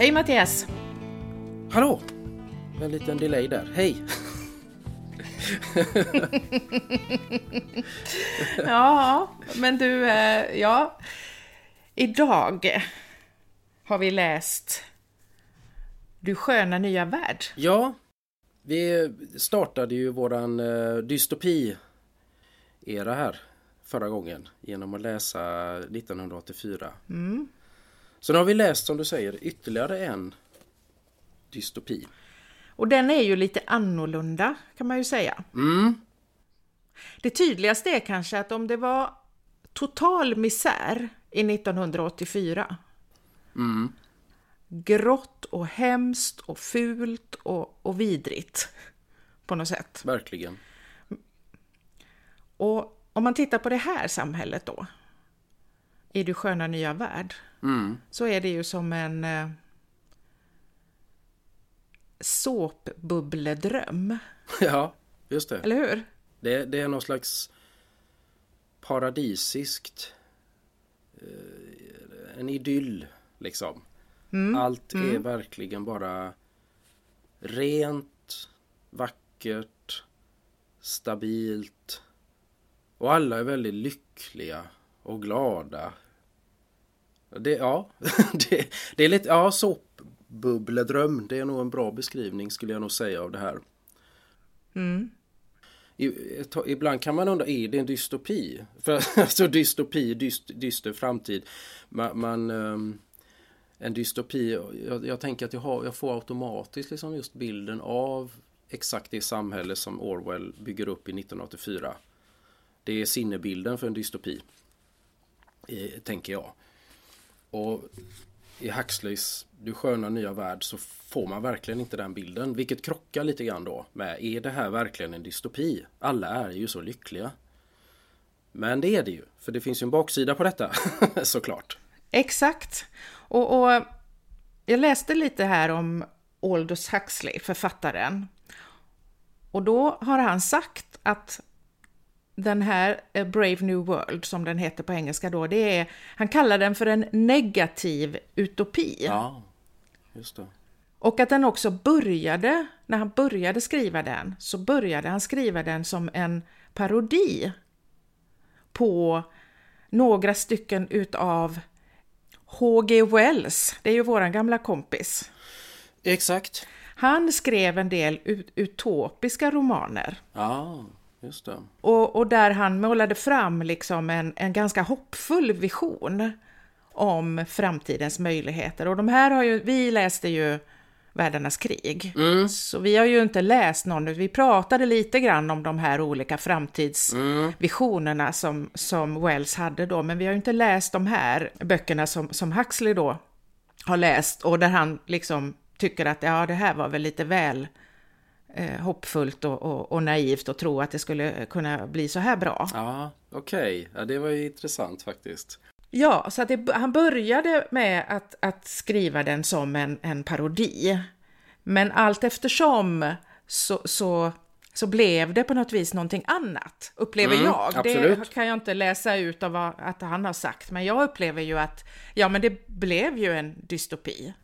Hej Mattias! Hallå! En liten delay där. Hej! ja, men du, eh, ja. Idag har vi läst Du sköna nya värld. Ja, vi startade ju våran uh, dystopi-era här förra gången genom att läsa 1984. Mm. Så nu har vi läst, som du säger, ytterligare en dystopi. Och den är ju lite annorlunda kan man ju säga. Mm. Det tydligaste är kanske att om det var total misär i 1984 mm. grått och hemskt och fult och, och vidrigt på något sätt. Verkligen. Och om man tittar på det här samhället då, i Du sköna nya värld, mm. så är det ju som en eh, såpbubbledröm. Ja, just det. Eller hur? Det, det är någon slags paradisiskt eh, en idyll liksom. Mm. Allt är mm. verkligen bara rent, vackert, stabilt. Och alla är väldigt lyckliga och glada. Det, ja, det, det är lite, ja såpbubbledröm. Det är nog en bra beskrivning skulle jag nog säga av det här. Mm. Ibland kan man undra, är det en dystopi? För alltså dystopi, dyst, dyster framtid. Man, man um, en dystopi, jag, jag, tänker att jag, har, jag får automatiskt liksom just bilden av exakt det samhälle som Orwell bygger upp i 1984. Det är sinnebilden för en dystopi. Eh, tänker jag. Och i Huxleys Du sköna nya värld så får man verkligen inte den bilden. Vilket krockar lite grann då med är det här verkligen en dystopi? Alla är ju så lyckliga. Men det är det ju, för det finns ju en baksida på detta såklart. Exakt. Och, och, jag läste lite här om Aldous Huxley, författaren. Och då har han sagt att den här eh, Brave New World, som den heter på engelska då, det är, han kallar den för en negativ utopi. Ja, just det. Och att den också började, när han började skriva den, så började han skriva den som en parodi på några stycken utav H.G. Wells, det är ju våran gamla kompis. Exakt. Han skrev en del ut utopiska romaner. Ja, just det. Och, och där han målade fram liksom en, en ganska hoppfull vision om framtidens möjligheter. Och de här har ju, vi läste ju Världarnas krig. Mm. Så vi har ju inte läst någon, vi pratade lite grann om de här olika framtidsvisionerna mm. som, som Wells hade då, men vi har ju inte läst de här böckerna som, som Huxley då har läst och där han liksom tycker att ja, det här var väl lite väl eh, hoppfullt och, och, och, naivt att tro att det skulle kunna bli så här bra. Ja, okej. Okay. Ja, det var ju intressant faktiskt. Ja, så att det, han började med att, att skriva den som en, en parodi. Men allt eftersom så, så, så blev det på något vis någonting annat, upplever mm, jag. Absolut. Det kan jag inte läsa ut av vad, att han har sagt, men jag upplever ju att ja, men det blev ju en dystopi.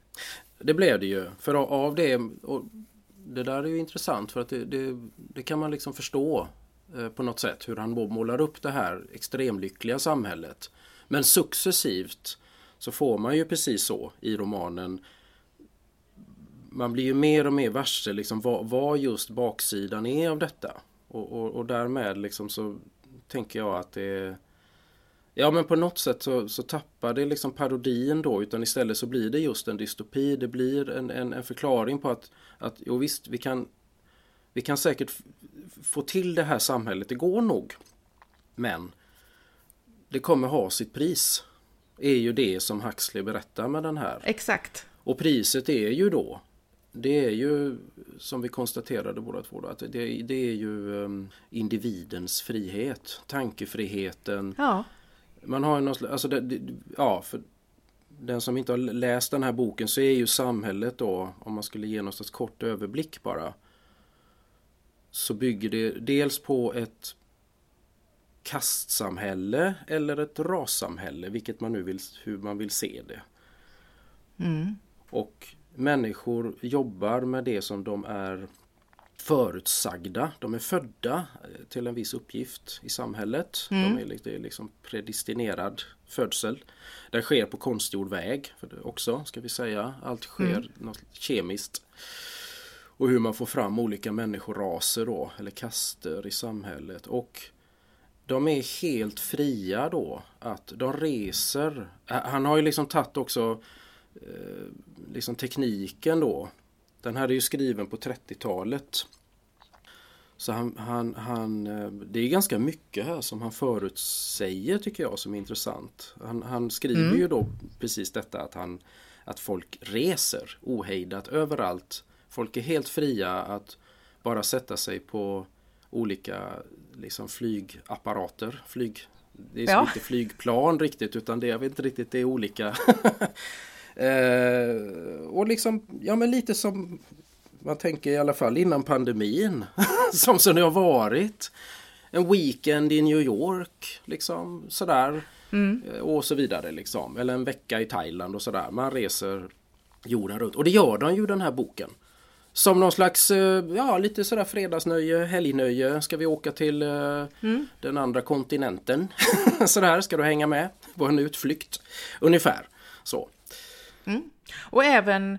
Det blev det ju, för av det, och det där är ju intressant för att det, det, det kan man liksom förstå eh, på något sätt hur han målar upp det här extremlyckliga samhället men successivt så får man ju precis så i romanen. Man blir ju mer och mer varse liksom vad, vad just baksidan är av detta. Och, och, och därmed liksom så tänker jag att det Ja men på något sätt så, så tappar det liksom parodin då utan istället så blir det just en dystopi. Det blir en, en, en förklaring på att, att jo visst vi kan vi kan säkert få till det här samhället, det går nog. Men det kommer ha sitt pris. Är ju det som Huxley berättar med den här. Exakt. Och priset är ju då det är ju som vi konstaterade båda två då, att det, det är ju um, individens frihet, tankefriheten. Ja. Man har någon, alltså det, det, ja, för den som inte har läst den här boken så är ju samhället då, om man skulle ge något kort överblick bara, så bygger det dels på ett kastsamhälle eller ett rassamhälle, vilket man nu vill, hur man vill se det. Mm. Och människor jobbar med det som de är förutsagda. De är födda eh, till en viss uppgift i samhället. Mm. De är, det är liksom predestinerad födsel. Den sker på konstgjord väg också ska vi säga. Allt sker mm. något kemiskt. Och hur man får fram olika människoraser då eller kaster i samhället. Och de är helt fria då att de reser. Han har ju liksom tagit också eh, liksom tekniken då. Den här är ju skriven på 30-talet. Så han, han, han, eh, det är ganska mycket här som han förutsäger tycker jag som är intressant. Han, han skriver mm. ju då precis detta att, han, att folk reser ohejdat överallt. Folk är helt fria att bara sätta sig på olika liksom, flygapparater. Flyg, det är ja. inte flygplan riktigt utan det, jag vet inte riktigt, det är olika. eh, och liksom, ja men lite som man tänker i alla fall innan pandemin. som det har varit. En weekend i New York, liksom sådär. Mm. Eh, och så vidare liksom. Eller en vecka i Thailand och sådär. Man reser jorden runt. Och det gör de ju den här boken. Som någon slags, eh, ja lite sådär fredagsnöje, helgnöje. Ska vi åka till uh, mm. den andra kontinenten? sådär, ska du hänga med på en utflykt? Ungefär så. Mm. Och även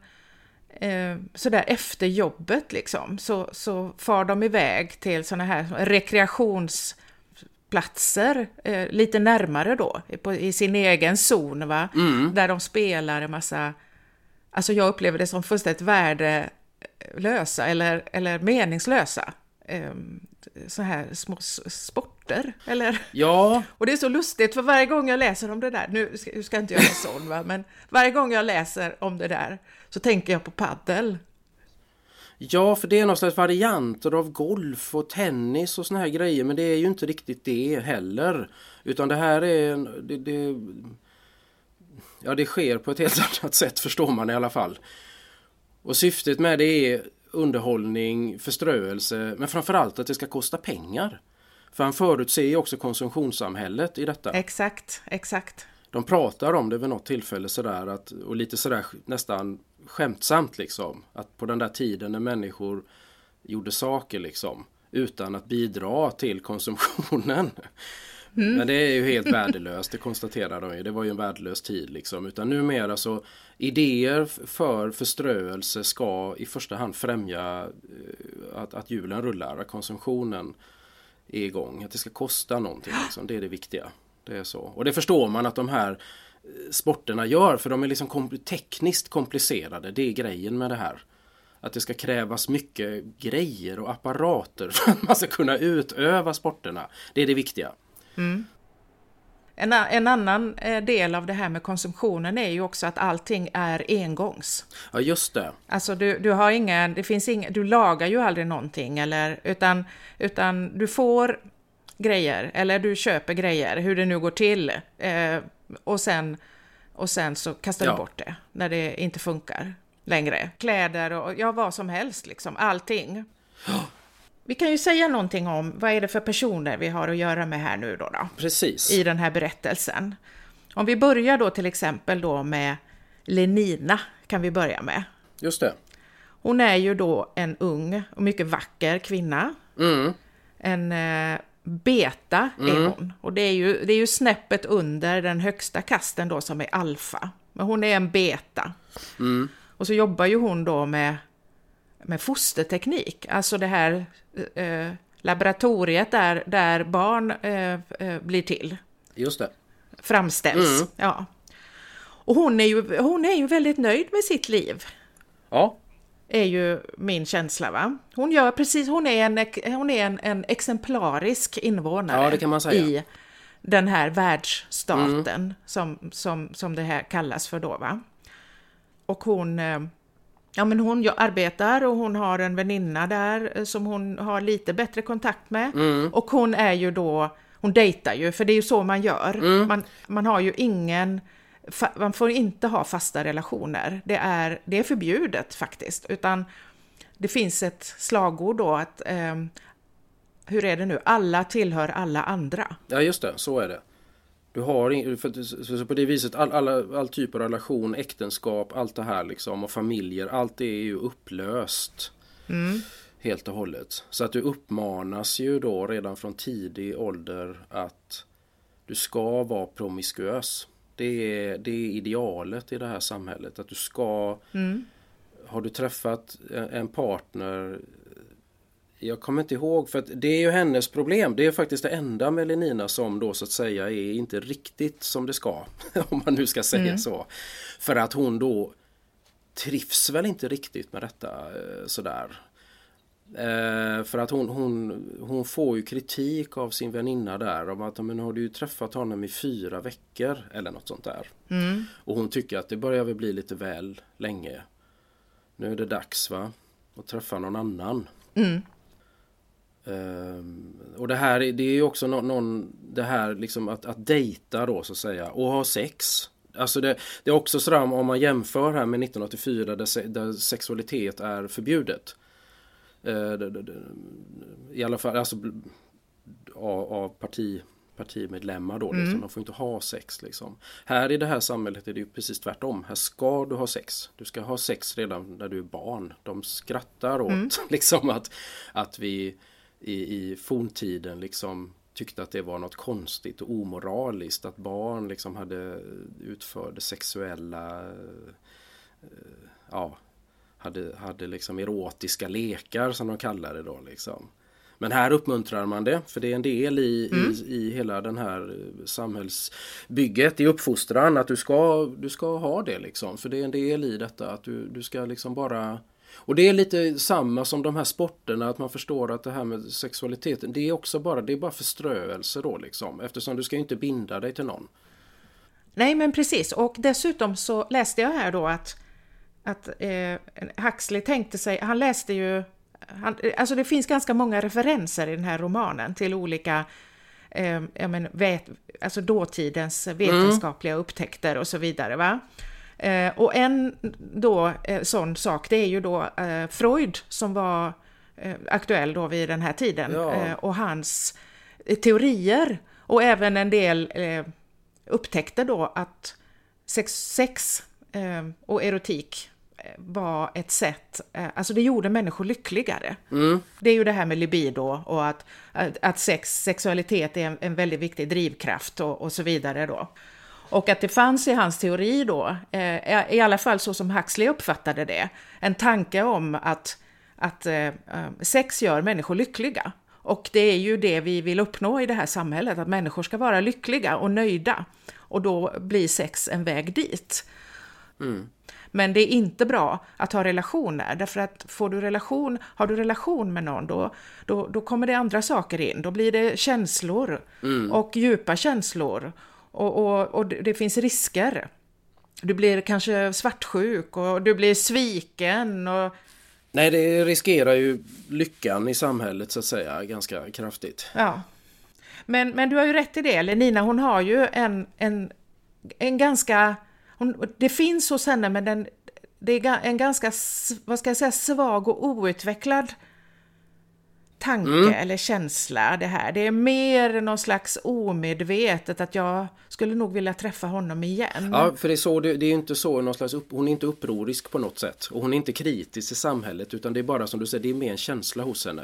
eh, sådär efter jobbet liksom så, så far de iväg till sådana här rekreationsplatser eh, lite närmare då på, i sin egen zon va. Mm. Där de spelar en massa, alltså jag upplever det som fullständigt värdelösa eller, eller meningslösa. Eh, så här små sporter, eller? Ja. Och det är så lustigt, för varje gång jag läser om det där, nu ska, ska inte jag vara sån, va? men varje gång jag läser om det där så tänker jag på paddel. Ja, för det är någon slags varianter av golf och tennis och såna här grejer, men det är ju inte riktigt det heller. Utan det här är... Det, det, ja, det sker på ett helt annat sätt förstår man i alla fall. Och syftet med det är underhållning, förströelse men framförallt att det ska kosta pengar. För han förutser ju också konsumtionssamhället i detta. Exakt, exakt. De pratar om det vid något tillfälle sådär att, och lite sådär nästan skämtsamt liksom. Att på den där tiden när människor gjorde saker liksom utan att bidra till konsumtionen. Mm. Men det är ju helt värdelöst, det konstaterar de ju. Det var ju en värdelös tid liksom. Utan numera så idéer för förströelse ska i första hand främja eh, att, att hjulen rullar, att konsumtionen är igång. Att det ska kosta någonting, liksom. det är det viktiga. Det är så. Och det förstår man att de här eh, sporterna gör för de är liksom kom tekniskt komplicerade. Det är grejen med det här. Att det ska krävas mycket grejer och apparater för att man ska kunna utöva sporterna. Det är det viktiga. Mm. En, en, annan eh, del av det här med konsumtionen är ju också att allting är engångs. Ja, just det. Alltså du, du har ingen, det finns ingen, du lagar ju aldrig någonting eller utan, utan du får grejer eller du köper grejer, hur det nu går till. Eh, och, sen, och sen så kastar ja. du bort det när det inte funkar längre. Kläder och ja, vad som helst liksom, allting. Vi kan ju säga någonting om vad är det för personer vi har att göra med här nu då, då Precis. I den här berättelsen. Om vi börjar då till exempel då med Lenina kan vi börja med. Just det. Hon är ju då en ung och mycket vacker kvinna. Mm. En eh, beta mm. är hon. Och det är, ju, det är ju snäppet under den högsta kasten då som är alfa. Men hon är en beta. Mm. Och så jobbar ju hon då med med fosterteknik, alltså det här eh, laboratoriet där, där barn eh, eh, blir till. Just det. Framställs. Mm. Ja. Och hon är, ju, hon är ju väldigt nöjd med sitt liv. Ja. Är ju min känsla va. Hon gör precis, hon är en, hon är en, en exemplarisk invånare. Ja, det kan man säga. I den här världsstaten mm. som, som, som det här kallas för då va. Och hon eh, Ja, men hon arbetar och hon har en väninna där eh, som hon har lite bättre kontakt med. Mm. Och hon är ju då, hon dejtar ju, för det är ju så man gör. Mm. Man, man har ju ingen, man får inte ha fasta relationer. Det är, det är förbjudet faktiskt, utan det finns ett slagord då att, eh, hur är det nu, alla tillhör alla andra. Ja, just det, så är det. Du har för, så på det viset all, alla, all typ av relation, äktenskap, allt det här liksom och familjer, allt det är ju upplöst. Mm. Helt och hållet. Så att du uppmanas ju då redan från tidig ålder att du ska vara promiskuös. Det är, det är idealet i det här samhället. Att du ska mm. Har du träffat en partner jag kommer inte ihåg för att det är ju hennes problem. Det är faktiskt det enda med Lenina som då så att säga är inte riktigt som det ska. Om man nu ska säga mm. så. För att hon då trivs väl inte riktigt med detta eh, sådär. Eh, för att hon, hon, hon får ju kritik av sin väninna där om att men har du ju träffat honom i fyra veckor eller något sånt där. Mm. Och hon tycker att det börjar väl bli lite väl länge. Nu är det dags va? Att träffa någon annan. Mm. Um, och det här det är ju också någon, någon det här liksom att, att dejta då så att säga och ha sex. Alltså det, det är också sådär om man jämför här med 1984 där, där sexualitet är förbjudet. Uh, I alla fall alltså, av, av parti, partimedlemmar då. Liksom. Mm. De får inte ha sex liksom. Här i det här samhället är det ju precis tvärtom. Här ska du ha sex. Du ska ha sex redan när du är barn. De skrattar åt mm. liksom att, att vi i, i forntiden liksom tyckte att det var något konstigt och omoraliskt att barn liksom hade utförde sexuella eh, ja, hade, hade liksom erotiska lekar som de kallar det då liksom. Men här uppmuntrar man det för det är en del i, mm. i, i hela den här samhällsbygget i uppfostran att du ska, du ska ha det liksom. För det är en del i detta att du, du ska liksom bara och det är lite samma som de här sporterna, att man förstår att det här med sexualiteten, det är också bara, det är bara förströelse då liksom, eftersom du ska inte binda dig till någon. Nej men precis, och dessutom så läste jag här då att, att eh, Huxley tänkte sig, han läste ju, han, alltså det finns ganska många referenser i den här romanen till olika eh, men, vet, alltså dåtidens vetenskapliga mm. upptäckter och så vidare. Va? Eh, och en då eh, sån sak, det är ju då eh, Freud som var eh, aktuell då vid den här tiden ja. Eh, och hans eh, teorier och även en del upptäckte då att sex, sex och erotik var ett sätt, alltså det gjorde människor lyckligare. Mm. Det är ju det här med libido och att, att sex, sexualitet är en, en väldigt viktig drivkraft och, och så vidare då. Och att det fanns i hans teori då, eh, i alla fall så som Huxley uppfattade det, en tanke om att, att eh, sex gör människor lyckliga. Och det är ju det vi vill uppnå i det här samhället, att människor ska vara lyckliga och nöjda. Och då blir sex en väg dit. Mm. Men det är inte bra att ha relationer, därför att får du relation, har du relation med någon, då, då, då kommer det andra saker in. Då blir det känslor mm. och djupa känslor och, och, och det finns risker. Du blir kanske svartsjuk och du blir sviken. Och... Nej, det riskerar ju lyckan i samhället så att säga ganska kraftigt. Ja. Men, men du har ju rätt i det, Lenina hon har ju en, en, en ganska... Hon, det finns hos henne men den, det är en ganska, vad ska jag säga, svag och outvecklad tanke mm. eller känsla det här. Det är mer någon slags omedvetet att jag skulle nog vilja träffa honom igen. Ja, för det är, så, det, det är inte så någon slags upp, hon är inte upprorisk på något sätt och hon är inte kritisk till samhället utan det är bara som du säger, det är mer en känsla hos henne.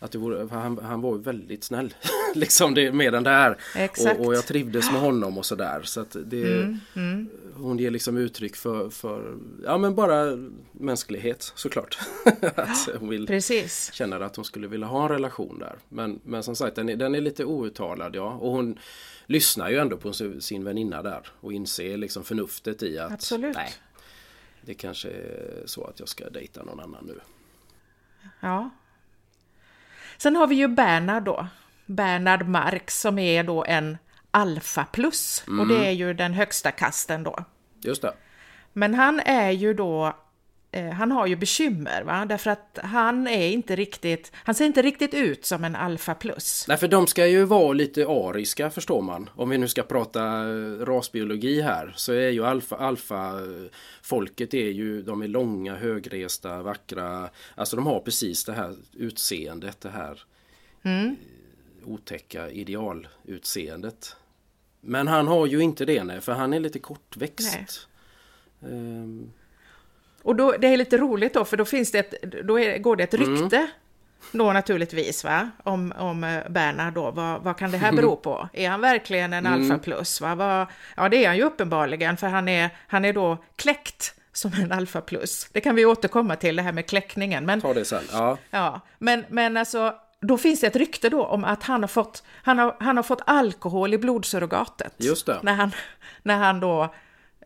Att det vore, han, han var väldigt snäll. liksom det, med den där. Och, och, jag trivdes med honom och sådär. Så att det, mm, mm. Hon ger liksom uttryck för, för ja men bara mänsklighet såklart. att hon vill Precis. känna att hon skulle vilja ha en relation där. Men, men som sagt den är, den är lite outtalad ja. Och hon lyssnar ju ändå på sin väninna där. Och inser liksom förnuftet i att Absolut. nej, det kanske är så att jag ska dejta någon annan nu. Ja, Sen har vi ju Bernhard då. Bernhard Marx som är då en alfa plus mm. och det är ju den högsta kasten då. Just det. Men han är ju då han har ju bekymmer, va? därför att han är inte riktigt, han ser inte riktigt ut som en alfa plus. Nej, för de ska ju vara lite ariska förstår man. Om vi nu ska prata eh, rasbiologi här så är ju alfa, alfa folket är ju, de är långa, högresta, vackra. Alltså de har precis det här utseendet, det här mm. otäcka idealutseendet. Men han har ju inte det nej, för han är lite kortväxt. Nej. Ehm, Och då, det är lite roligt då, för då finns det ett, då är, går det ett Mm. rykte då naturligtvis va, om, om eh, Bernhard då, vad, vad kan det här bero på? Är han verkligen en Mm. alfa plus? Va? Vad, ja det är han ju uppenbarligen, för han är, han är då kläckt som en alfa plus. Det kan vi återkomma till, det här med kläckningen. Men, ta det sen. Ja. ja, men, men alltså, då finns det ett rykte då om att han har fått, han har, han har fått alkohol i blodsurrogatet. Just det. När han, när han då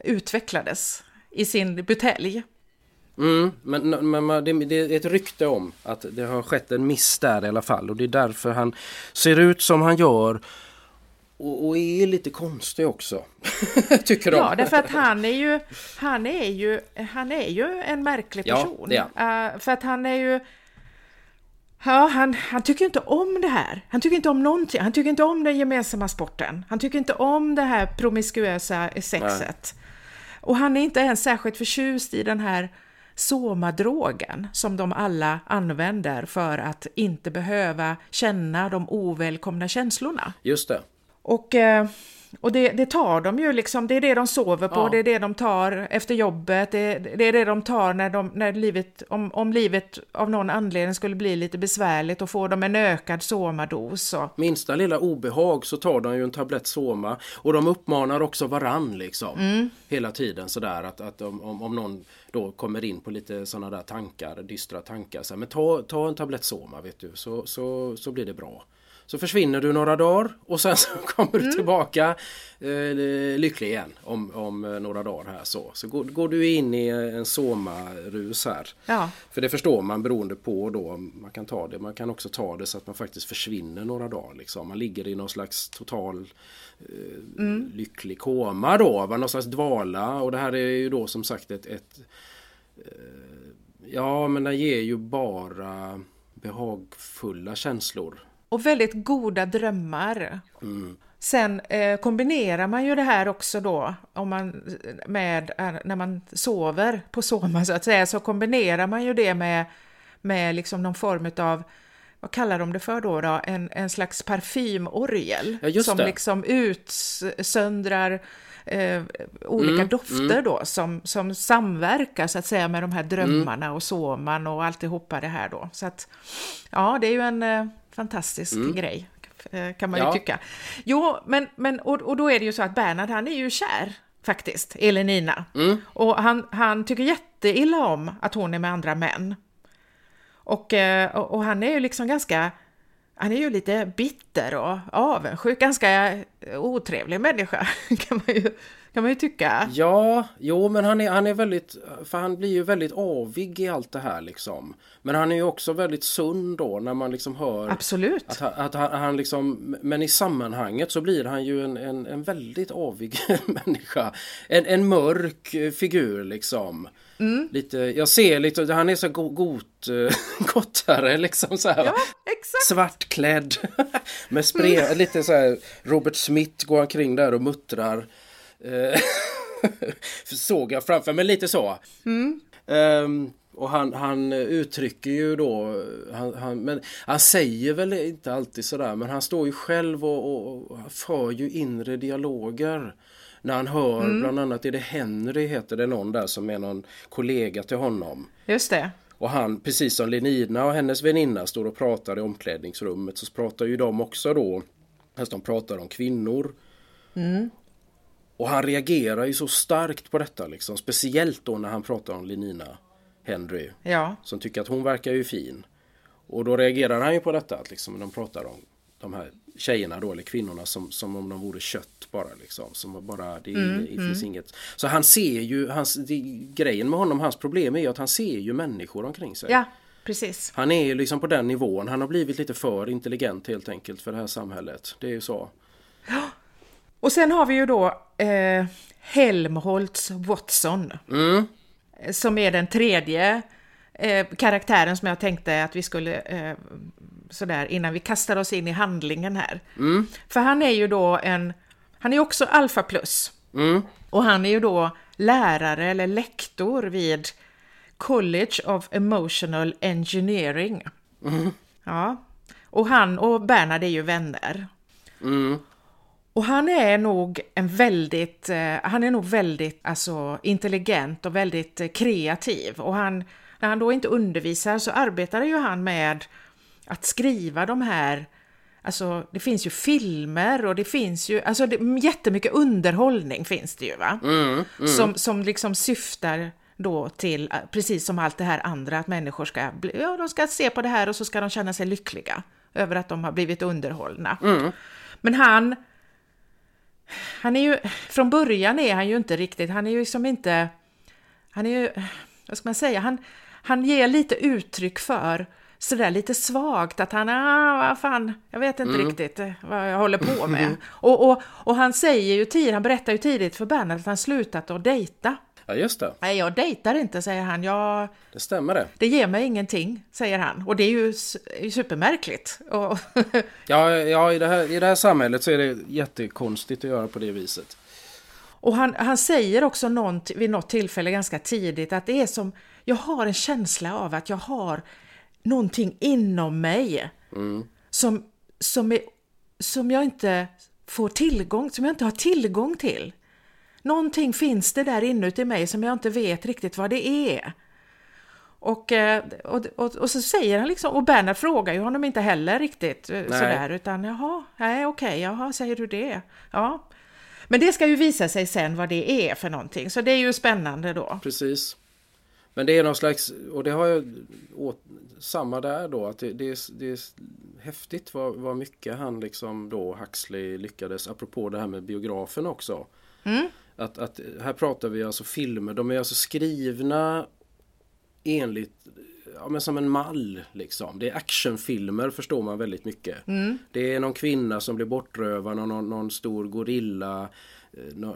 utvecklades i sin butelj. Mm, men men det, det är ett rykte om att det har skett en miss där i alla fall och det är därför han ser ut som han gör och, och är lite konstig också. Tycker de. Ja, därför att han är ju, han är ju, han är ju en märklig Ja, person. det är Eh, för att han är ju, ja, han, han tycker inte om det här. Han tycker inte om någonting. Han tycker inte om den gemensamma sporten. Han tycker inte om det här promiskuösa sexet. Och han är inte ens särskilt förtjust i den här somadrogen som de alla använder för att inte behöva känna de ovälkomna känslorna. Just det. Och, eh, och det, det tar de ju liksom, det är det de sover på, Ja. det är det de tar efter jobbet, det, det är det de tar när, de, när livet, om, om livet av någon anledning skulle bli lite besvärligt och får de en ökad somados. Och, Minsta lilla obehag så tar de ju en tablett Soma och de uppmanar också varann liksom. Mm. Hela tiden sådär att, att om, om, någon då kommer in på lite sådana där tankar, dystra tankar. Så här, men ta, ta en tablett Soma vet du så, så, så blir det bra. Så försvinner du några dagar och sen så kommer Mm. du tillbaka eh, lycklig igen om, om eh, några dagar här så. Så går, går du in i en Soma-rus här. ja, För det förstår man beroende på då man kan ta det. Man kan också ta det så att man faktiskt försvinner några dagar. Liksom. Man ligger i någon slags total eh, lycklig koma då. Någon slags dvala. Och det här är ju då som sagt ett, ett eh, Ja men den ger ju bara behagfulla känslor. Och väldigt goda drömmar. Sen eh, kombinerar man ju det här också då, om man, med, eh, när man sover på soma så att säga, så kombinerar man ju det med, med liksom någon form av vad kallar de det för då? då? En, en slags parfymorgel Ja, som det. liksom utsöndrar eh, olika Mm, dofter då som, som samverkar så att säga med de här drömmarna och soman och alltihopa det här då. Så att ja, det är ju en fantastisk grej eh, kan man ju Mm. Ja. tycka. Jo, men, men och, och då är det ju så att Bernhard han är ju kär faktiskt, i Elenina. Mm. Och han, han tycker jätteilla om att hon är med andra män. Och, eh, och, och han är ju liksom ganska, han är ju lite bitter och avundsjuk, ganska otrevlig människa kan man ju, kan man ju tycka. Ja, jo men han är, han är väldigt, för han blir ju väldigt avig i allt det här liksom. Men han är ju också väldigt sund då när man liksom hör Absolut. Att, han- att han, han liksom, men i sammanhanget så blir han ju en, en, en väldigt avig människa. En, en mörk figur liksom. Mm. Lite, jag ser lite, han är så go, got, gottare liksom så här. Ja, exakt. Svartklädd. Med spray, lite så här Robert Smith går omkring där och muttrar. Eh, Såg jag framför mig lite så. Ehm, och han, han uttrycker ju då, han, han, men han säger väl inte alltid sådär men han står ju själv och, och, och för ju inre dialoger. När han hör bland annat, är det Henry heter det någon där som är någon kollega till honom. Just det. Och han, precis som Lenina och hennes väninna står och pratar i omklädningsrummet så pratar ju de också då, fast de pratar om kvinnor. Och han reagerar ju så starkt på detta liksom, speciellt då när han pratar om Lenina Henry Ja, som tycker att hon verkar ju fin. Och då reagerar han ju på detta att liksom de pratar om de här tjejerna då eller kvinnorna som, som om de vore kött bara liksom. Som bara, det, det finns inget. Så han ser ju, hans, det, grejen med honom, hans problem är ju att han ser ju människor omkring sig. ja, precis. Han är ju liksom på den nivån, han har blivit lite för intelligent helt enkelt för det här samhället. Det är ju så. Och sen har vi ju då eh, Helmholtz Watson. Mm. Som är den tredje eh, karaktären som jag tänkte att vi skulle eh, sådär innan vi kastar oss in i handlingen här. För han är ju då en, han är också alfa plus. Mm. Och han är ju då lärare eller lektor vid College of Emotional Engineering. Ja, och han och Bernhard är ju vänner. Mm. Och han är nog en väldigt, eh, han är nog väldigt alltså, intelligent och väldigt eh, kreativ. Och han, när han då inte undervisar så arbetar ju han med att skriva de här Alltså det finns ju filmer och det finns ju, alltså det, jättemycket underhållning finns det ju va? Mm, mm. Som, som liksom syftar då till, eh, precis som allt det här andra, att människor ska, bli, ja, de ska se på det här och så ska de känna sig lyckliga över att de har blivit underhållna. Mm. Men han, han är ju, från början är han ju inte riktigt, han är ju liksom inte, han är ju, vad ska man säga, han, han ger lite uttryck för sådär lite svagt att han, ah, vad fan, jag vet inte Mm. riktigt eh, vad jag håller på med. Och, och, och han säger ju tidigt, han berättar ju tidigt för Bernhard att han slutat att dejta. Ja, just det. Nej, jag dejtar inte, säger han. Jag, Det stämmer det. det ger mig ingenting, säger han. Och det är ju supermärkligt. Och, Ja, ja i, det här, i det här samhället så är det jättekonstigt att göra på det viset. och han, han säger också något, vid något tillfälle ganska tidigt att det är som, jag har en känsla av att jag har någonting inom mig som, som, är, som jag inte får tillgång, som jag inte har tillgång till. Någonting finns det där inuti mig som jag inte vet riktigt vad det är. Och, eh, och, och, och så säger han liksom, och Bernhard frågar ju honom inte heller riktigt eh, sådär, utan jaha, nej okej, jaha, säger du det? Ja. Men det ska ju visa sig sen vad det är för någonting, så det är ju spännande då. Precis. Men det är någon slags, och det har jag åt, samma där då, att det, det, är, det är häftigt vad, vad mycket han liksom då, Huxley, lyckades, apropå det här med biografen också. Att, att här pratar vi alltså filmer, de är alltså skrivna enligt, ja men som en mall liksom. Det är actionfilmer förstår man väldigt mycket. Det är någon kvinna som blir bortrövad av någon, någon stor gorilla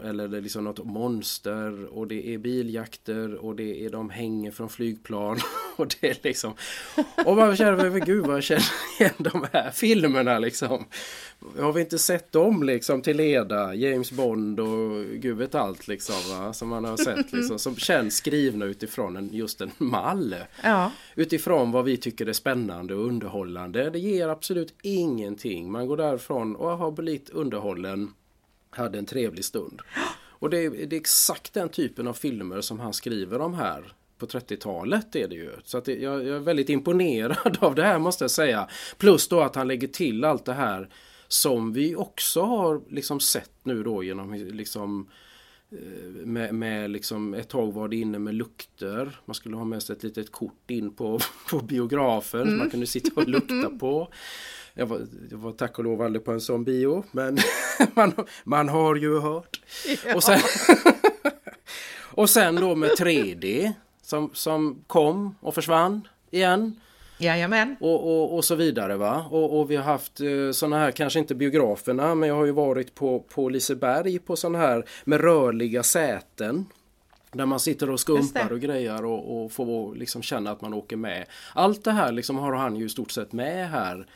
eller det är liksom något monster och det är biljakter och det är de hänger från flygplan och det är liksom och man känner men gud vad jag känner igen de här filmerna liksom. Har vi inte sett dem liksom till leda James Bond och gud vet allt liksom va? som man har sett liksom som känns skrivna utifrån en, just en mall. Ja, Utifrån vad vi tycker är spännande och underhållande. Det ger absolut ingenting. Man går därifrån och har blivit underhållen. Hade en trevlig stund. Och det är, det är exakt den typen av filmer som han skriver om här. På 30-talet är det ju. Så att det, jag, jag är väldigt imponerad av det här måste jag säga. Plus då att han lägger till allt det här som vi också har liksom sett nu då genom liksom med, med liksom ett tag var det inne med lukter. Man skulle ha med sig ett litet kort in på, på biografen som man kunde sitta och lukta på. Jag var, jag var tack och lov aldrig på en sån bio men man, man har ju hört. Och, sen, och sen då med 3D som, som kom och försvann igen. jajamän. Och, och, och så vidare va. Och, och vi har haft eh, sådana här, kanske inte biograferna, men jag har ju varit på, på Liseberg på sådana här med rörliga säten. Där man sitter och skumpar och grejer och, och får liksom känna att man åker med. Allt det här liksom har han ju i stort sett med här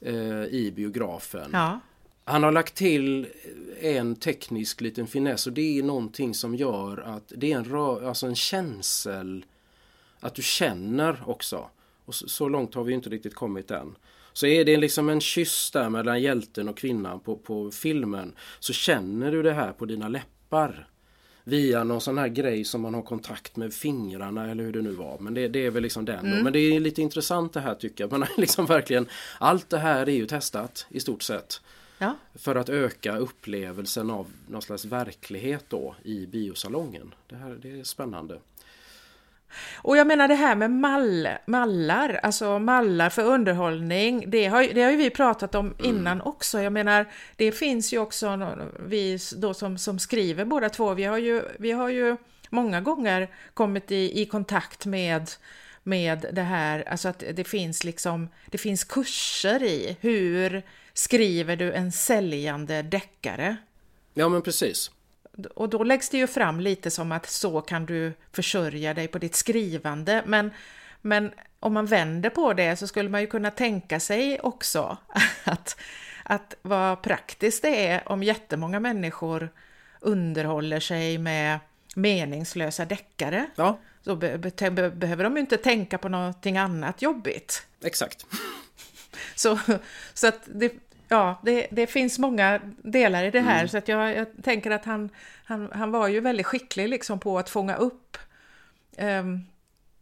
eh, i biografen. Ja, Han har lagt till en teknisk liten finess och det är någonting som gör att det är en, rö- alltså en känsel att du känner också. Och så, så långt har vi inte riktigt kommit än. Så är det liksom en kyss där mellan hjälten och kvinnan på, på filmen så känner du det här på dina läppar. Via någon sån här grej som man har kontakt med fingrarna eller hur det nu var. Men det, det är väl liksom den då. Men det är lite intressant det här tycker jag. Man har liksom verkligen, allt det här är ju testat i stort sett. ja. För att öka upplevelsen av någon slags verklighet då i biosalongen. Det här det är spännande. Och jag menar det här med mall, mallar, alltså mallar för underhållning, det har, det har ju vi pratat om innan också. Jag menar, det finns ju också vi då som, som skriver båda två, vi har ju, vi har ju många gånger kommit i, i kontakt med med det här, alltså att det finns liksom, det finns kurser i hur skriver du en säljande deckare? Ja men precis. Och då läggs det ju fram lite som att så kan du försörja dig på ditt skrivande. Men, men om man vänder på det så skulle man ju kunna tänka sig också att, att vad praktiskt det är om jättemånga människor underhåller sig med meningslösa deckare. Ja, Så be, be, be, behöver de ju inte tänka på någonting annat jobbigt. exakt. Så, så att det, Ja, det, det finns många delar i det här Mm. så att jag, jag tänker att han, han, han var ju väldigt skicklig liksom på att fånga upp ehm,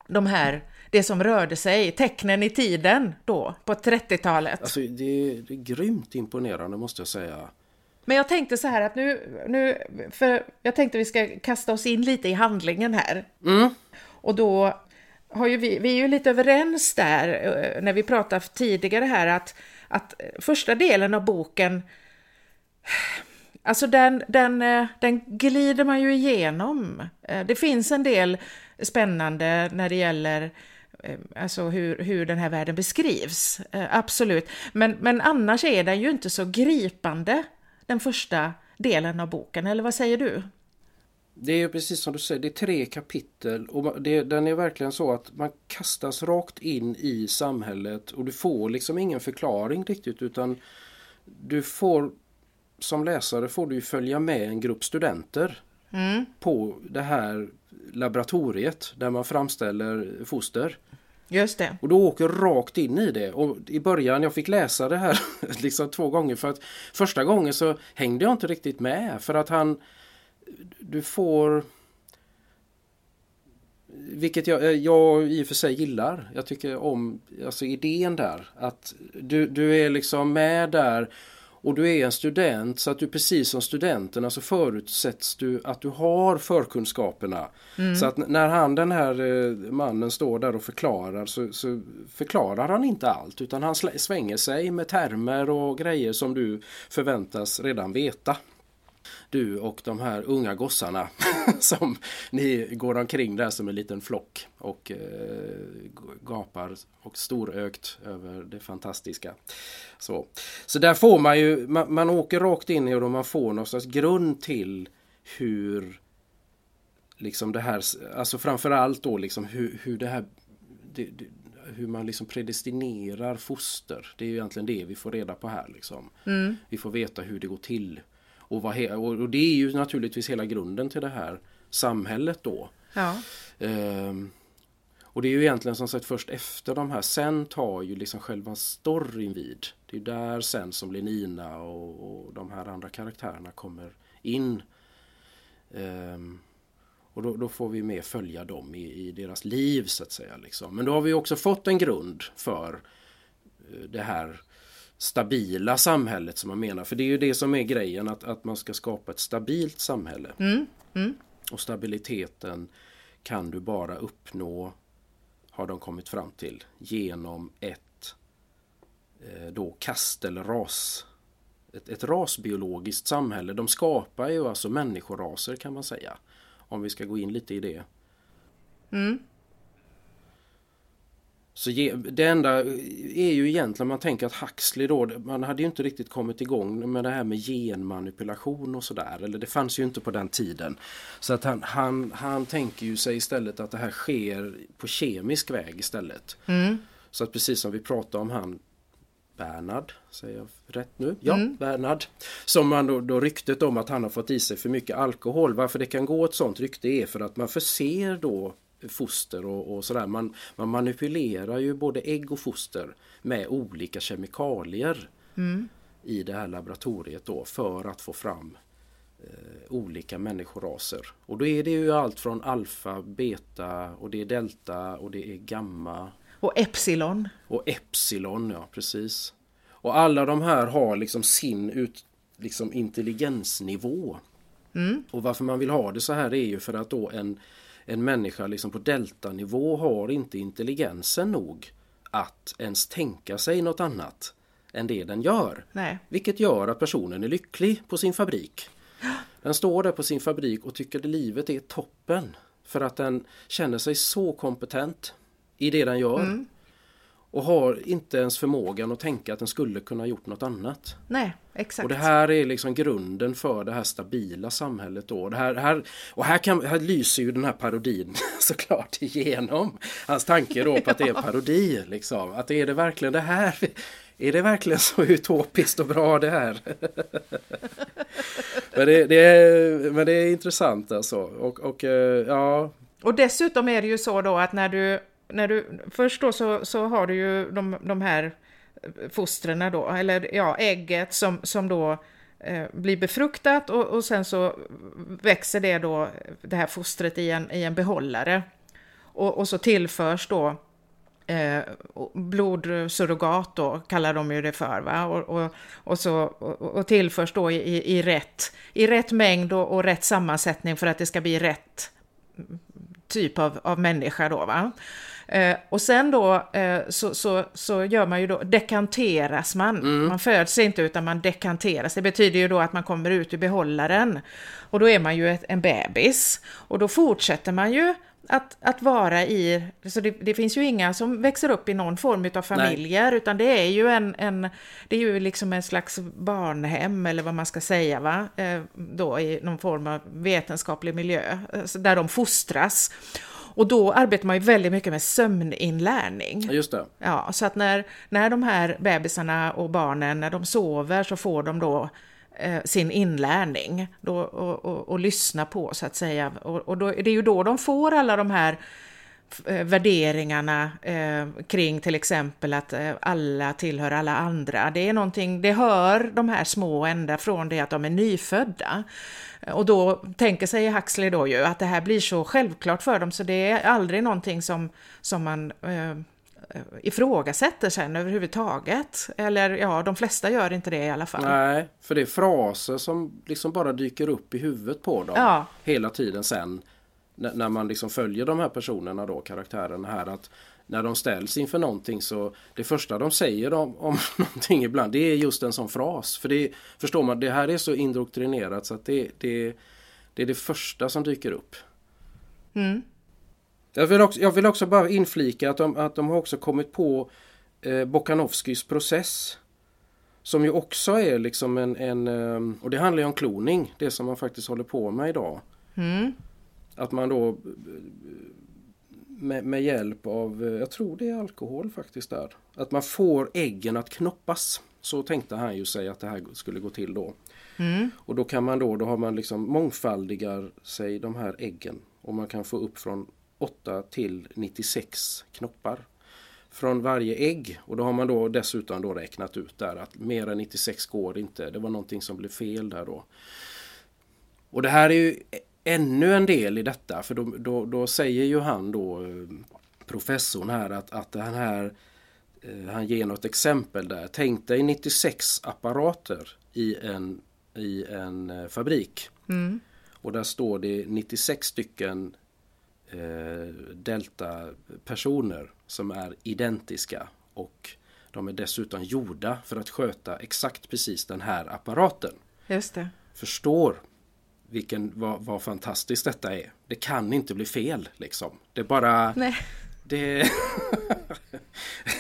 de här, det som rörde sig, tecknen i tiden då på 30-talet. Alltså det är, det är grymt imponerande måste jag säga. Men jag tänkte så här att nu, nu, för jag tänkte vi ska kasta oss in lite i handlingen här. Mm. Och då har ju vi, vi är ju lite överens där eh, när vi pratade tidigare här att, att eh, första delen av boken, alltså den, den, eh, den glider man ju igenom. Eh, det finns en del spännande när det gäller alltså hur, hur den här världen beskrivs, absolut. Men, men annars är den ju inte så gripande, den första delen av boken, eller vad säger du? Det är precis som du säger, det är tre kapitel och det, den är verkligen så att man kastas rakt in i samhället och du får liksom ingen förklaring riktigt utan du får som läsare får du följa med en grupp studenter på det här laboratoriet där man framställer foster. Just det. Och du åker rakt in i det. Och i början, jag fick läsa det här liksom två gånger för att första gången så hängde jag inte riktigt med för att han du får vilket jag, eh, jag i och för sig gillar. Jag tycker om alltså idén där. Att du, du är liksom med där och du är en student så att du precis som studenterna så förutsätts du att du har förkunskaperna. Så att när han den här eh, mannen står där och förklarar så, så förklarar han inte allt utan han svänger sig med termer och grejer som du förväntas redan veta du och de här unga gossarna som ni går omkring där som en liten flock och eh, gapar och storögt över det fantastiska. Så, så där får man ju, man, man åker rakt in i det och man får någon slags grund till hur liksom det här, alltså framförallt då liksom hur, hur det här det, det, hur man liksom predestinerar foster. Det är ju egentligen det vi får reda på här. Liksom. Vi får veta hur det går till. Och, vad och det är ju naturligtvis hela grunden till det här samhället då. Ja. Ehm, och det är ju egentligen som sagt först efter de här, sen tar ju liksom själva storyn vid. Det är där sen som Lenina och, och de här andra karaktärerna kommer in. Ehm, och då, då får vi mer följa dem i, i deras liv så att säga. Liksom. Men då har vi också fått en grund för eh, det här stabila samhället som man menar. För det är ju det som är grejen att, att man ska skapa ett stabilt samhälle. Och stabiliteten kan du bara uppnå, har de kommit fram till, genom ett eh, då kast eller ras. Ett, ett rasbiologiskt samhälle. De skapar ju alltså människoraser kan man säga. Om vi ska gå in lite i det. Så det enda är ju egentligen man tänker att Huxley då, man hade ju inte riktigt kommit igång med det här med genmanipulation och sådär. Eller det fanns ju inte på den tiden. Så att han, han, han tänker ju sig istället att det här sker på kemisk väg istället. Så att precis som vi pratade om han Bernhard, säger jag rätt nu? Ja, Bernhard. Som man då, då ryktet om att han har fått i sig för mycket alkohol. Varför det kan gå ett sånt rykte är för att man förser då foster och, och sådär. Man, man manipulerar ju både ägg och foster med olika kemikalier i det här laboratoriet då för att få fram eh, olika människoraser. Och då är det ju allt från alfa, beta och det är delta och det är gamma Och Epsilon. och Epsilon, ja precis. Och alla de här har liksom sin ut, liksom intelligensnivå. Och varför man vill ha det så här är ju för att då en, en människa liksom på deltanivå har inte intelligensen nog att ens tänka sig något annat än det den gör. Nej. Vilket gör att personen är lycklig på sin fabrik. Den står där på sin fabrik och tycker att livet är toppen. För att den känner sig så kompetent i det den gör. Och har inte ens förmågan att tänka att den skulle kunna gjort något annat. Nej, exakt. Och det här är liksom grunden för det här stabila samhället då. Det här, här, och här, kan, här lyser ju den här parodin såklart igenom. Hans tanke då på att det är parodi. Liksom. Att är det verkligen det här? Är det verkligen så utopiskt och bra det här? men, det, det är, men det är intressant alltså. Och, och eh, ja, Och dessutom är det ju så då att när du, när du först då så, så har du ju de, de här eh, fostren då, eller ja, ägget som, som då eh, blir befruktat och, och sen så växer det då, det här fostret i en, i en behållare. Och, och så tillförs då eh, blodsurrogat då, kallar de ju det för. Va? Och, och, och, så, och, och tillförs då i, i, rätt, i rätt mängd och, och rätt sammansättning för att det ska bli rätt mm, typ av, av människa då. Va? Eh, och sen då eh, så, så, så gör man ju då, dekanteras man. Mm. Man föds inte utan man dekanteras. Det betyder ju då att man kommer ut ur behållaren. Och då är man ju ett, en bebis. Och då fortsätter man ju att, att vara i, så det, det, finns ju inga som växer upp i någon form av familjer, Nej. utan det är ju en, en, det är ju liksom en slags barnhem, eller vad man ska säga, va? Eh, då i någon form av vetenskaplig miljö, eh, där de fostras. Och då arbetar man ju väldigt mycket med sömninlärning. Just det. Ja, så att när, när de här bebisarna och barnen, när de sover så får de då eh, sin inlärning då, och, och, och, lyssna på så att säga. Och, och då, det är ju då de får alla de här värderingarna eh, kring till exempel att eh, alla tillhör alla andra. Det är någonting, det hör de här små ända från det att de är nyfödda. Och då tänker sig Huxley då ju att det här blir så självklart för dem så det är aldrig någonting som, som man eh, ifrågasätter sen överhuvudtaget. Eller ja, de flesta gör inte det i alla fall. Nej, för det är fraser som liksom bara dyker upp i huvudet på dem ja. hela tiden sen. När man liksom följer de här personerna då, karaktärerna här. att när de ställs inför någonting så det första de säger om, om någonting ibland det är just en sån fras. För det förstår man, det här är så indoktrinerat så att det, det, det är det första som dyker upp. Mm. Jag, vill också, jag vill också bara inflika att de, att de har också kommit på eh, Bokanovskis process. Som ju också är liksom en, en eh, och det handlar ju om kloning, det som man faktiskt håller på med idag. Mm. Att man då med, med, hjälp av, jag tror det är alkohol faktiskt där. Att man får äggen att knoppas. Så tänkte han ju sig att det här skulle gå till då. Mm. Och då kan man då, då har man liksom mångfaldigar sig de här äggen. Och man kan få upp från 8 till 96 knoppar från varje ägg och då har man då dessutom då räknat ut där att mer än 96 går inte. Det var någonting som blev fel där då. Och det här är ju ännu en del i detta för då, då, då säger ju han då eh, professorn här att, att den här eh, han ger något exempel där. Tänk dig 96 apparater i en, i en eh, fabrik. Mm. Och där står det 96 stycken eh, delta-personer som är identiska och de är dessutom gjorda för att sköta exakt precis den här apparaten. Just det. Förstår vilken, vad, vad fantastiskt detta är. Det kan inte bli fel liksom. Det är bara... Nej. Det...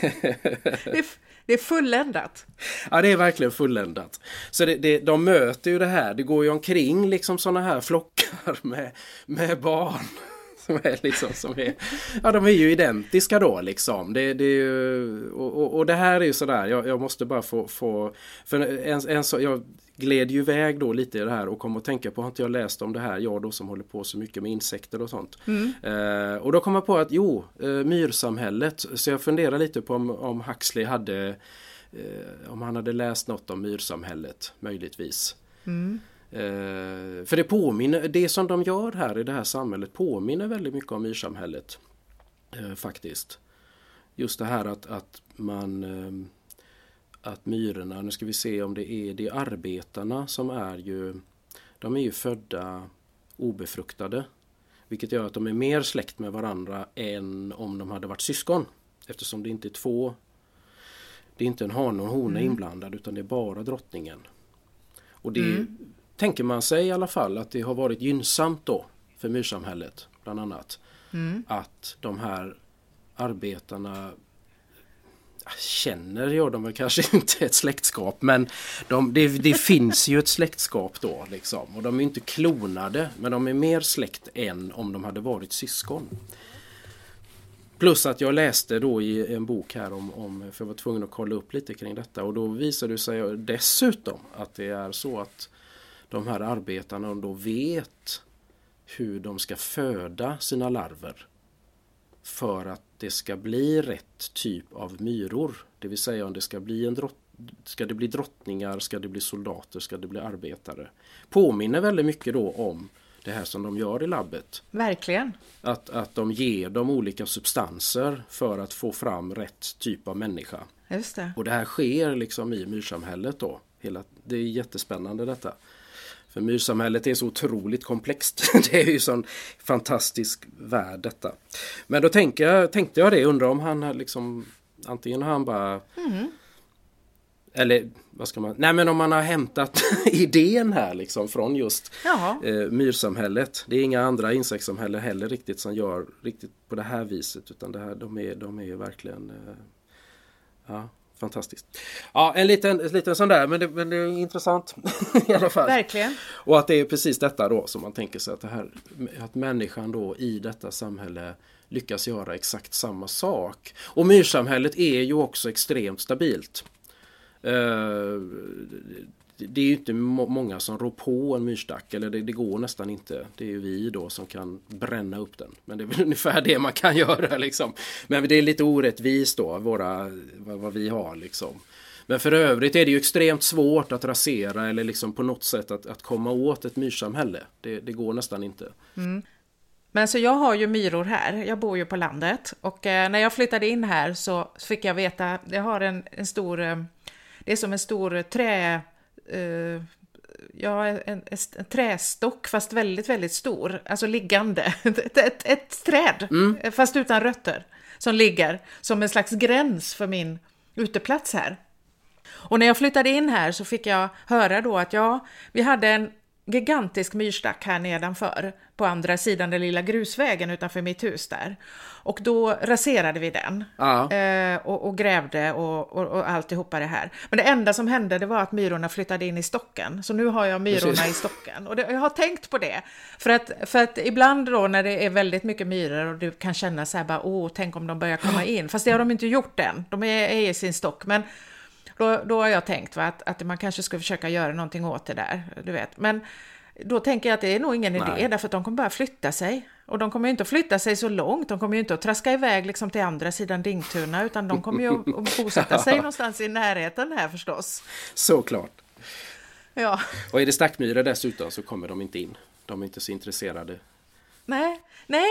det, är, det är fulländat. Ja det är verkligen fulländat. Så det, det, de möter ju det här. Det går ju omkring liksom sådana här flockar med, med barn som är liksom som är, ja de är ju identiska då liksom. Det, det är ju, och, och, och, det här är ju sådär, jag, jag måste bara få, få för en, en så, jag gled ju iväg då lite i det här och kom att tänka på, har inte jag läst om det här, jag då som håller på så mycket med insekter och sånt. Mm. Eh, och då kom jag på att jo, eh, myrsamhället, så jag funderar lite på om, om Huxley hade eh, om han hade läst något om myrsamhället möjligtvis. Mm. Eh, för det påminner, det som de gör här i det här samhället påminner väldigt mycket om myrsamhället. Eh, faktiskt. Just det här att, att man eh, att myrorna, nu ska vi se om det är det arbetarna som är ju de är ju födda obefruktade. Vilket gör att de är mer släkt med varandra än om de hade varit syskon. Eftersom det inte är två Det är inte en hane och en hona mm. inblandad utan det är bara drottningen. Och det mm tänker man sig i alla fall att det har varit gynnsamt då för myrsamhället bland annat. Mm. Att de här arbetarna känner jag de väl kanske inte ett släktskap men de, det, det, finns ju ett släktskap då liksom. Och de är inte klonade men de är mer släkt än om de hade varit syskon. Plus att jag läste då i en bok här om, om, för jag var tvungen att kolla upp lite kring detta och då visade det sig dessutom att det är så att de här arbetarna då vet hur de ska föda sina larver för att det ska bli rätt typ av myror. Det vill säga om det ska bli en drott Ska det bli drottningar, ska det bli soldater, ska det bli arbetare? Påminner väldigt mycket då om det här som de gör i labbet. Verkligen. Att, att de ger dem olika substanser för att få fram rätt typ av människa. Just det. Och det här sker liksom i myrsamhället då. Hela, det är jättespännande detta. För myrsamhället är så otroligt komplext. Det är ju sån fantastisk värld detta. Men då tänker jag, tänkte jag det, undrar om han liksom antingen har han bara mm. Eller vad ska man, nej men om man har hämtat idén här liksom från just eh, myrsamhället. Det är inga andra insektssamhällen heller riktigt som gör riktigt på det här viset utan det här, de, är, de är verkligen eh, ja, fantastiskt. Ja, en liten, en liten sån där, men det, men det är intressant i alla fall. Verkligen. Och att det är precis detta då som man tänker sig att, det här, att människan då i detta samhälle lyckas göra exakt samma sak. Och myrsamhället är ju också extremt stabilt. Uh, det är ju inte många som rår på en myrstack eller det, det, går nästan inte. Det är ju vi då som kan bränna upp den. Men det är väl ungefär det man kan göra liksom. Men det är lite orättvist då, våra, vad, vad vi har liksom. Men för övrigt är det ju extremt svårt att rasera eller liksom på något sätt att, att komma åt ett myrsamhälle. Det, det går nästan inte. Mm. Men så jag har ju myror här, jag bor ju på landet och eh, när jag flyttade in här så fick jag veta, jag har en, en stor, eh, det är som en stor trä, uh, ja, en, en, en, trästock fast väldigt, väldigt stor, alltså liggande. Ett, ett, ett träd, mm. fast utan rötter, som ligger som en slags gräns för min uteplats här. Och när jag flyttade in här så fick jag höra då att ja, vi hade en gigantisk myrstack här nedanför på andra sidan den lilla grusvägen utanför mitt hus där. Och då raserade vi den ja. eh, och, och, grävde och, och, och alltihopa det här. Men det enda som hände det var att myrorna flyttade in i stocken. Så nu har jag myrorna Precis. i stocken. Och det, jag har tänkt på det. För att, för att ibland då när det är väldigt mycket myror och du kan känna så här bara, åh, tänk om de börjar komma in. Fast det har de inte gjort än. De är, är i sin stock. Men då, då har jag tänkt va, att, att man kanske ska försöka göra någonting åt det där, du vet. Men då tänker jag att det är nog ingen Nej. idé, därför att de kommer bara flytta sig. Och de kommer ju inte att flytta sig så långt, de kommer ju inte att traska iväg liksom till andra sidan Dingtuna, utan de kommer ju att bosätta sig någonstans i närheten här förstås. Såklart. Ja. Och är det stackmyror dessutom så kommer de inte in. De är inte så intresserade. Nej, nej,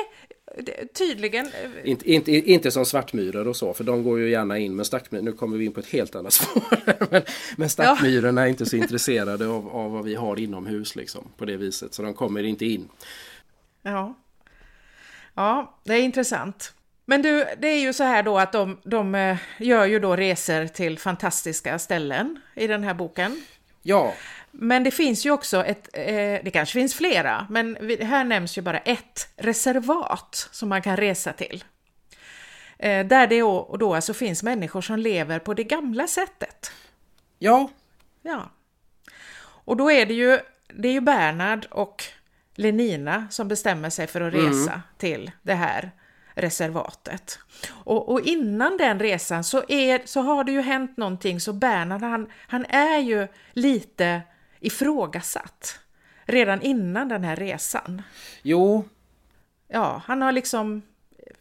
tydligen. Inte, inte, inte som svartmyror och så, för de går ju gärna in. Men stackmyror, nu kommer vi in på ett helt annat spår. men, men stackmyrorna ja. är inte så intresserade av, av vad vi har inomhus liksom, på det viset. Så de kommer inte in. Ja, ja det är intressant. Men du, det är ju så här då att de, de eh, gör ju då resor till fantastiska ställen i den här boken. Ja. Men det finns ju också ett, eh, det kanske finns flera, men här nämns ju bara ett reservat som man kan resa till. Eh, där det och då alltså finns människor som lever på det gamla sättet. Ja. Ja. Och då är det ju, det är ju Bernard och Lenina som bestämmer sig för att resa mm. till det här reservatet. Och, och, innan den resan så, är, så har det ju hänt någonting så Bernard han, han är ju lite ifrågasatt redan innan den här resan. Jo. Ja, han har liksom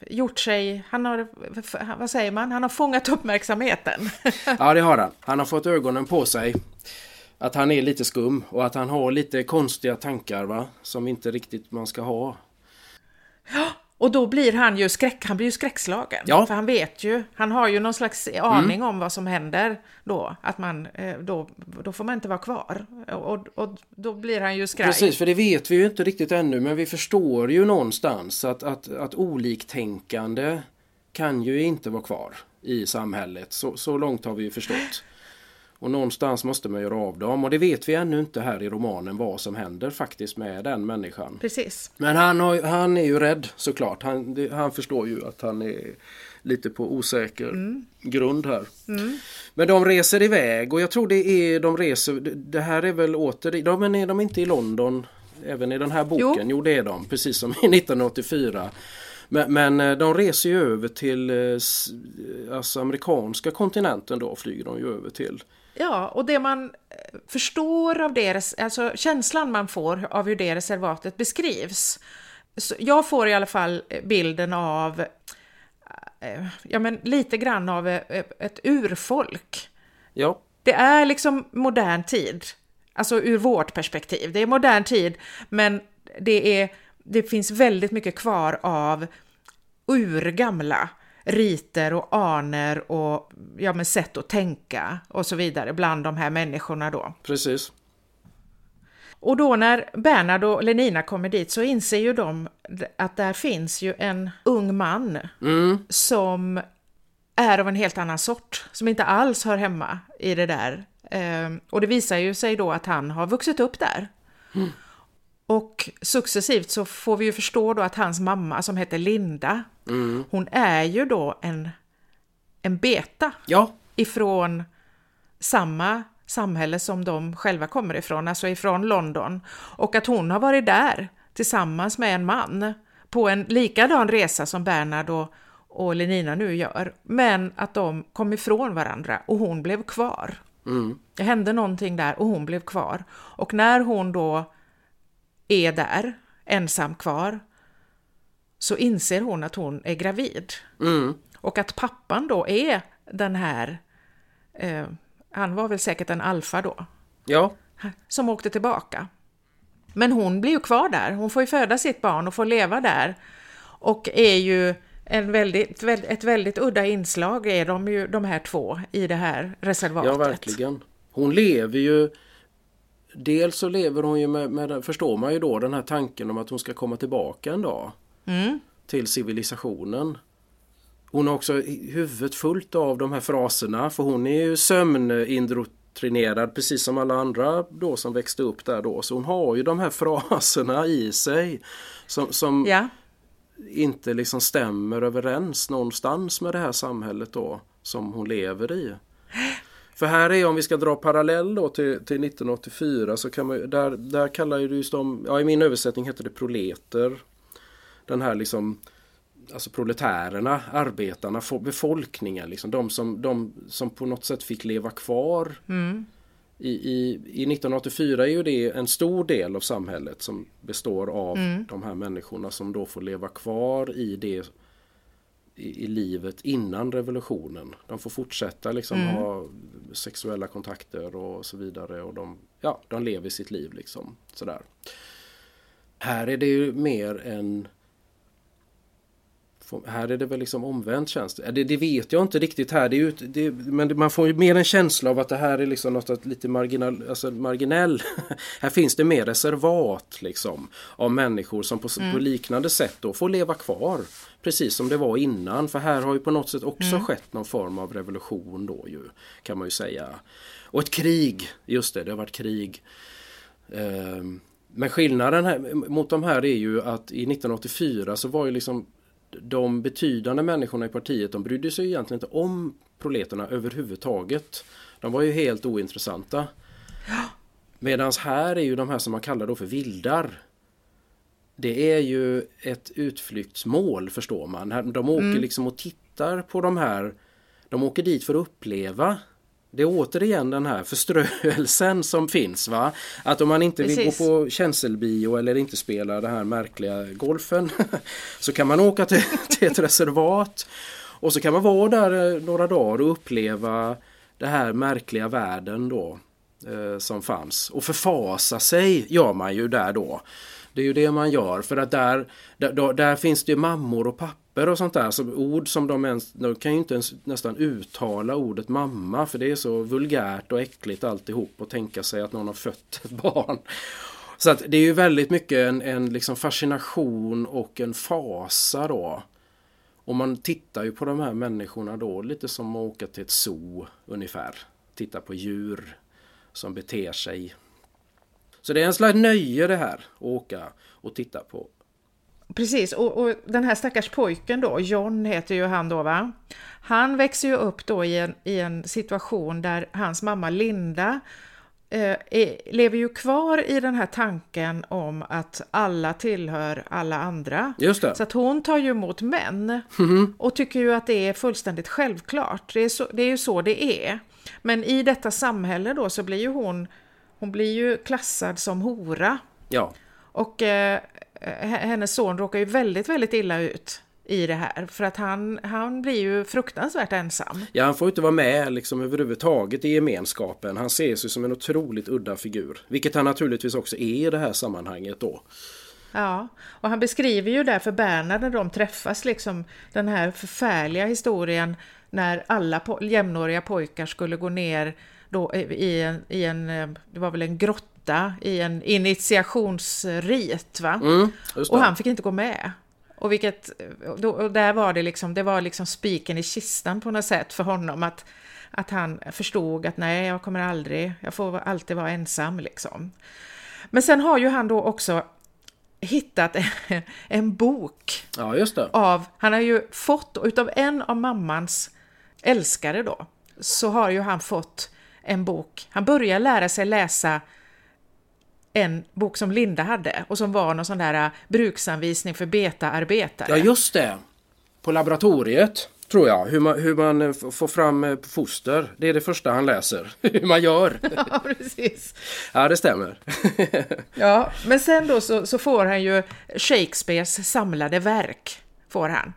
gjort sig, han har, vad säger man, han har fångat uppmärksamheten. ja, det har han. Han har fått ögonen på sig. Att han är lite skum och att han har lite konstiga tankar va, som inte riktigt man ska ha. Ja, och då blir han ju, skräck, han blir ju skräckslagen. Ja. För han vet ju, han har ju någon slags aning mm. om vad som händer då. Att man, eh, då, då får man inte vara kvar. Och, och då blir han ju skraj. Precis, för det vet vi ju inte riktigt ännu. Men vi förstår ju någonstans att, att, att oliktänkande kan ju inte vara kvar i samhället. Så, så långt har vi ju förstått. Och någonstans måste man göra av dem och det vet vi ännu inte här i romanen vad som händer faktiskt med den människan. Precis. Men han, har, han är ju rädd såklart. Han, han förstår ju att han är lite på osäker mm. grund här. Mm. Men de reser iväg och jag tror det är de reser, det här är väl åter, de, men är de inte i London även i den här boken? Jo, jo det är de, precis som i 1984. Men, men eh, de reser ju över till eh, alltså amerikanska kontinenten då flyger de ju över till. Ja, och det man eh, förstår av det, alltså känslan man får av hur det reservatet beskrivs. Så jag får i alla fall bilden av eh, ja men lite grann av eh, ett urfolk. Ja, Det är liksom modern tid, alltså ur vårt perspektiv. Det är modern tid, men det, är, det finns väldigt mycket kvar av urgamla riter och aner och ja, men sätt att tänka och så vidare bland de här människorna då. precis. Och då när Bernhard och Lenina kommer dit så inser ju de att där finns ju en ung man Mm, som är av en helt annan sort, som inte alls hör hemma i det där. Ehm, och det visar ju sig då att han har vuxit upp där. Och successivt så får vi ju förstå då att hans mamma som heter Linda, mm. hon är ju då en, en beta Ja, ifrån samma samhälle som de själva kommer ifrån, alltså ifrån London. Och att hon har varit där tillsammans med en man på en likadan resa som Bernhard och, och Lenina nu gör. Men att de kom ifrån varandra och hon blev kvar. mm. Det hände någonting där och hon blev kvar. Och när hon då är där, ensam kvar, så inser hon att hon är gravid. Mm. Och att pappan då är den här, eh, han var väl säkert en alfa då, ja, som åkte tillbaka. Men hon blir ju kvar där, hon får ju föda sitt barn och får leva där. Och är ju en väldigt, väl- ett väldigt udda inslag är de ju de här två i det här reservatet. ja verkligen. Hon lever ju Dels så lever hon ju med, med, förstår man ju då, den här tanken om att hon ska komma tillbaka en dag Mm, till civilisationen. Hon har också huvudet fullt av de här fraserna för hon är ju sömnindoktrinerad precis som alla andra då som växte upp där då. Så hon har ju de här fraserna i sig som, som ja, inte liksom stämmer överens någonstans med det här samhället då som hon lever i. För här är om vi ska dra parallell då till, till 1984 så kan man där, där kallar ju just de, ja i min översättning heter det proleter. Den här liksom Alltså proletärerna, arbetarna, fo- befolkningen, liksom, de, som, de som på något sätt fick leva kvar. mm, I, i, I 1984 är ju det en stor del av samhället som består av de här människorna som då får leva kvar i det i, i livet innan revolutionen. De får fortsätta liksom ha sexuella kontakter och så vidare och de, ja, de lever sitt liv liksom sådär. Här är det ju mer en här är det väl liksom omvänt känns det. Det, vet jag inte riktigt här. Det är ju, det, men man får ju mer en känsla av att det här är liksom något lite marginal, alltså marginell. här finns det mer reservat liksom. Av människor som på, på liknande sätt då får leva kvar. Precis som det var innan. För här har ju på något sätt också skett någon form av revolution då ju. Kan man ju säga. Och ett krig. Just det, det har varit krig. Ehm, Men skillnaden här, mot de här är ju att i 1984 så var ju liksom de betydande människorna i partiet de brydde sig egentligen inte om proleterna överhuvudtaget. De var ju helt ointressanta. Medan här är ju de här som man kallar då för vildar. Det är ju ett utflyktsmål förstår man. De åker liksom och tittar på de här. De åker dit för att uppleva. Det är återigen den här förströelsen som finns va. Att om man inte vill Precis. gå på känselbio eller inte spela den här märkliga golfen så kan man åka till, till ett reservat och så kan man vara där eh, några dagar och uppleva det här märkliga världen då eh, som fanns. Och förfasa sig gör man ju där då. Det är ju det man gör för att där, där, där finns det ju mammor och papper och sånt där. Så ord som de ens, de kan ju inte ens nästan uttala ordet mamma för det är så vulgärt och äckligt alltihop och tänka sig att någon har fött ett barn. Så att det är ju väldigt mycket en, en liksom fascination och en fasa då. Och man tittar ju på de här människorna då lite som att åka till ett zoo ungefär. Titta på djur som beter sig. Så det är en slags nöje det här att åka och titta på. Precis, och, och den här stackars pojken då, John heter ju han då va? Han växer ju upp då i en, i en situation där hans mamma Linda eh, är, lever ju kvar i den här tanken om att alla tillhör alla andra. Just det. Så att hon tar ju emot män och tycker ju att det är fullständigt självklart. Det är, så, det är ju så det är. Men i detta samhälle då så blir ju hon, hon blir ju klassad som hora. Ja, Och eh, h- hennes son råkar ju väldigt, väldigt illa ut i det här. För att han, han blir ju fruktansvärt ensam. Ja, han får inte vara med liksom överhuvudtaget i gemenskapen. Han ses ju som en otroligt udda figur. Vilket han naturligtvis också är i det här sammanhanget då. Ja, och han beskriver ju där för Bernhard när de träffas liksom den här förfärliga historien när alla po jämnåriga pojkar skulle gå ner då i en, i en, det var väl en grotta i en initiationsrit va? Mm, och han fick inte gå med. Och, vilket, då, och där var det liksom, det var liksom spiken i kistan på något sätt för honom att, att han förstod att nej, jag kommer aldrig, jag får alltid vara ensam liksom. Men sen har ju han då också hittat en, en bok. Ja, just det. Av, han har ju fått, utav en av mammans älskare då, så har ju han fått en bok. Han börjar lära sig läsa en bok som Linda hade och som var någon sån där äh, bruksanvisning för betaarbetare. Ja, just det. På laboratoriet tror jag. Hur man, hur man eh, får fram eh, foster. Det är det första han läser. Hur man gör. Ja, precis. Ja, det stämmer. ja, men sen då så, så, får han ju Shakespeares samlade verk. Får han.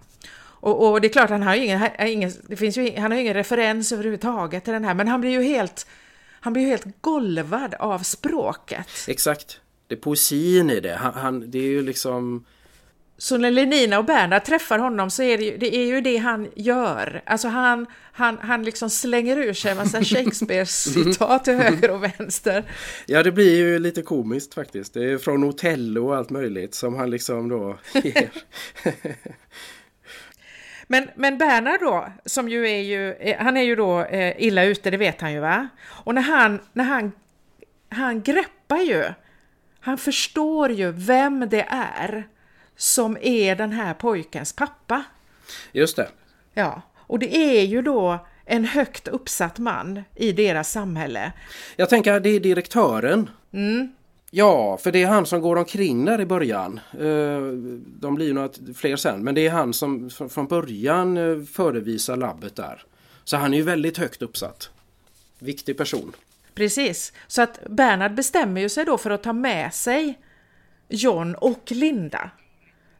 Och, och det är klart, han har ju ingen, ingen, det finns ju, han har ingen referens överhuvudtaget till den här, men han blir ju helt han blir ju helt golvad av språket. Exakt. Det är poesin i det. Han, han, det är ju liksom... Så när Lenina och Bernhard träffar honom så är det ju det, är ju det han gör. Alltså han, han, han liksom slänger ur sig en massa Shakespeare-citat till höger och vänster. Ja, det blir ju lite komiskt faktiskt. Det är från Otello och allt möjligt som han liksom då ger. Men, men Bernhard då, som ju är ju, eh, han är ju då eh, illa ute, det vet han ju va? Och när han, när han, han greppar ju, han förstår ju vem det är som är den här pojkens pappa. Just det. Ja, och det är ju då en högt uppsatt man i deras samhälle. Jag tänker det är direktören. Mm. Ja, för det är han som går omkring där i början. Eh, de blir ju några fler sen, men det är han som från början eh, förevisar labbet där. Så han är ju väldigt högt uppsatt. Viktig person. Precis, så att Bernhard bestämmer ju sig då för att ta med sig John och Linda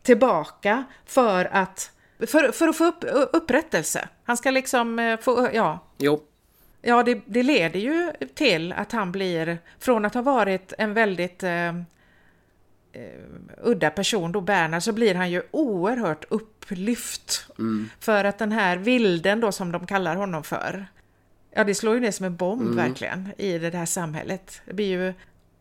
tillbaka för att, för, för att få upp, upprättelse. Han ska liksom eh, få, ja. Jo. Ja, det, det, leder ju till att han blir, från att ha varit en väldigt eh, eh, udda person då, Bernhard, så blir han ju oerhört upplyft. Mm. För att den här vilden då, som de kallar honom för, ja det slår ju ner som en bomb mm. verkligen i det här samhället. Det blir ju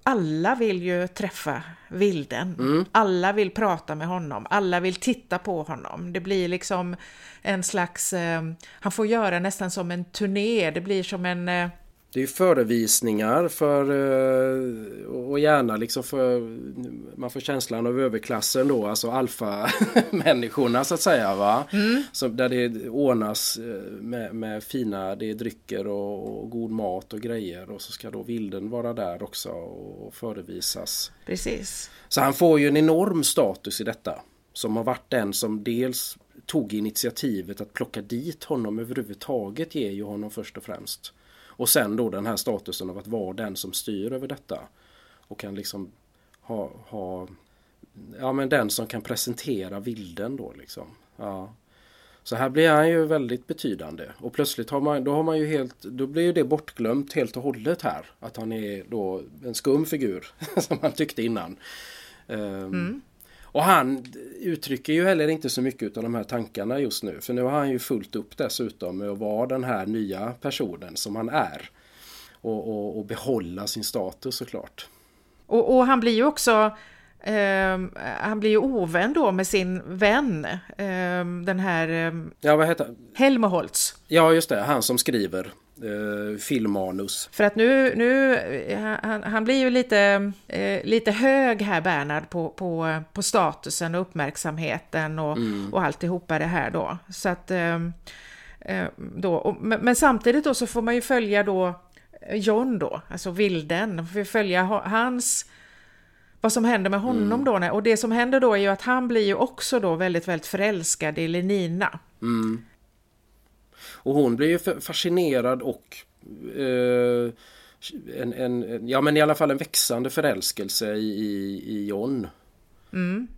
alla vill ju träffa vilden. Mm. Alla vill prata med honom. Alla vill titta på honom. Det blir liksom en slags... Eh, han får göra nästan som en turné. Det blir som en... Eh, det är förevisningar för eh, och gärna liksom för man får känslan av överklassen då, alltså alfa-människorna så att säga va. Mm. Så där det ordnas eh, med, med, fina det är drycker och, och, god mat och grejer och så ska då vilden vara där också och förevisas. Precis. Så han får ju en enorm status i detta. Som har varit den som dels tog initiativet att plocka dit honom överhuvudtaget ger ju honom först och främst. Och sen då den här statusen av att vara den som styr över detta. Och kan liksom ha, ha ja men den som kan presentera vilden då liksom. Ja. Så här blir han ju väldigt betydande och plötsligt har man, då har man ju helt, då blir ju det bortglömt helt och hållet här. Att han är då en skum figur som man tyckte innan. Um, mm. Och han uttrycker ju heller inte så mycket av de här tankarna just nu. För nu har han ju fullt upp dessutom med att vara den här nya personen som han är. Och, och, och behålla sin status såklart. Och, och han blir ju också eh, han blir ju ovän då med sin vän, eh, den här... Eh, ja, vad heter Helmholtz. Ja, just det. Han som skriver eh, filmmanus. För att nu, nu han, han blir ju lite, eh, lite hög här Bernhard på, på, på statusen och uppmärksamheten och, mm. och alltihopa det här då. Så att eh, eh då, och, men, men, samtidigt då så får man ju följa då John då, alltså vilden, får följa hans vad som händer med honom mm. då. Och det som händer då är ju att han blir ju också då väldigt, väldigt förälskad i Lenina. Mm. Och hon blir ju fascinerad och eh, en, en, ja men i alla fall en växande förälskelse i, i, i John. Mm.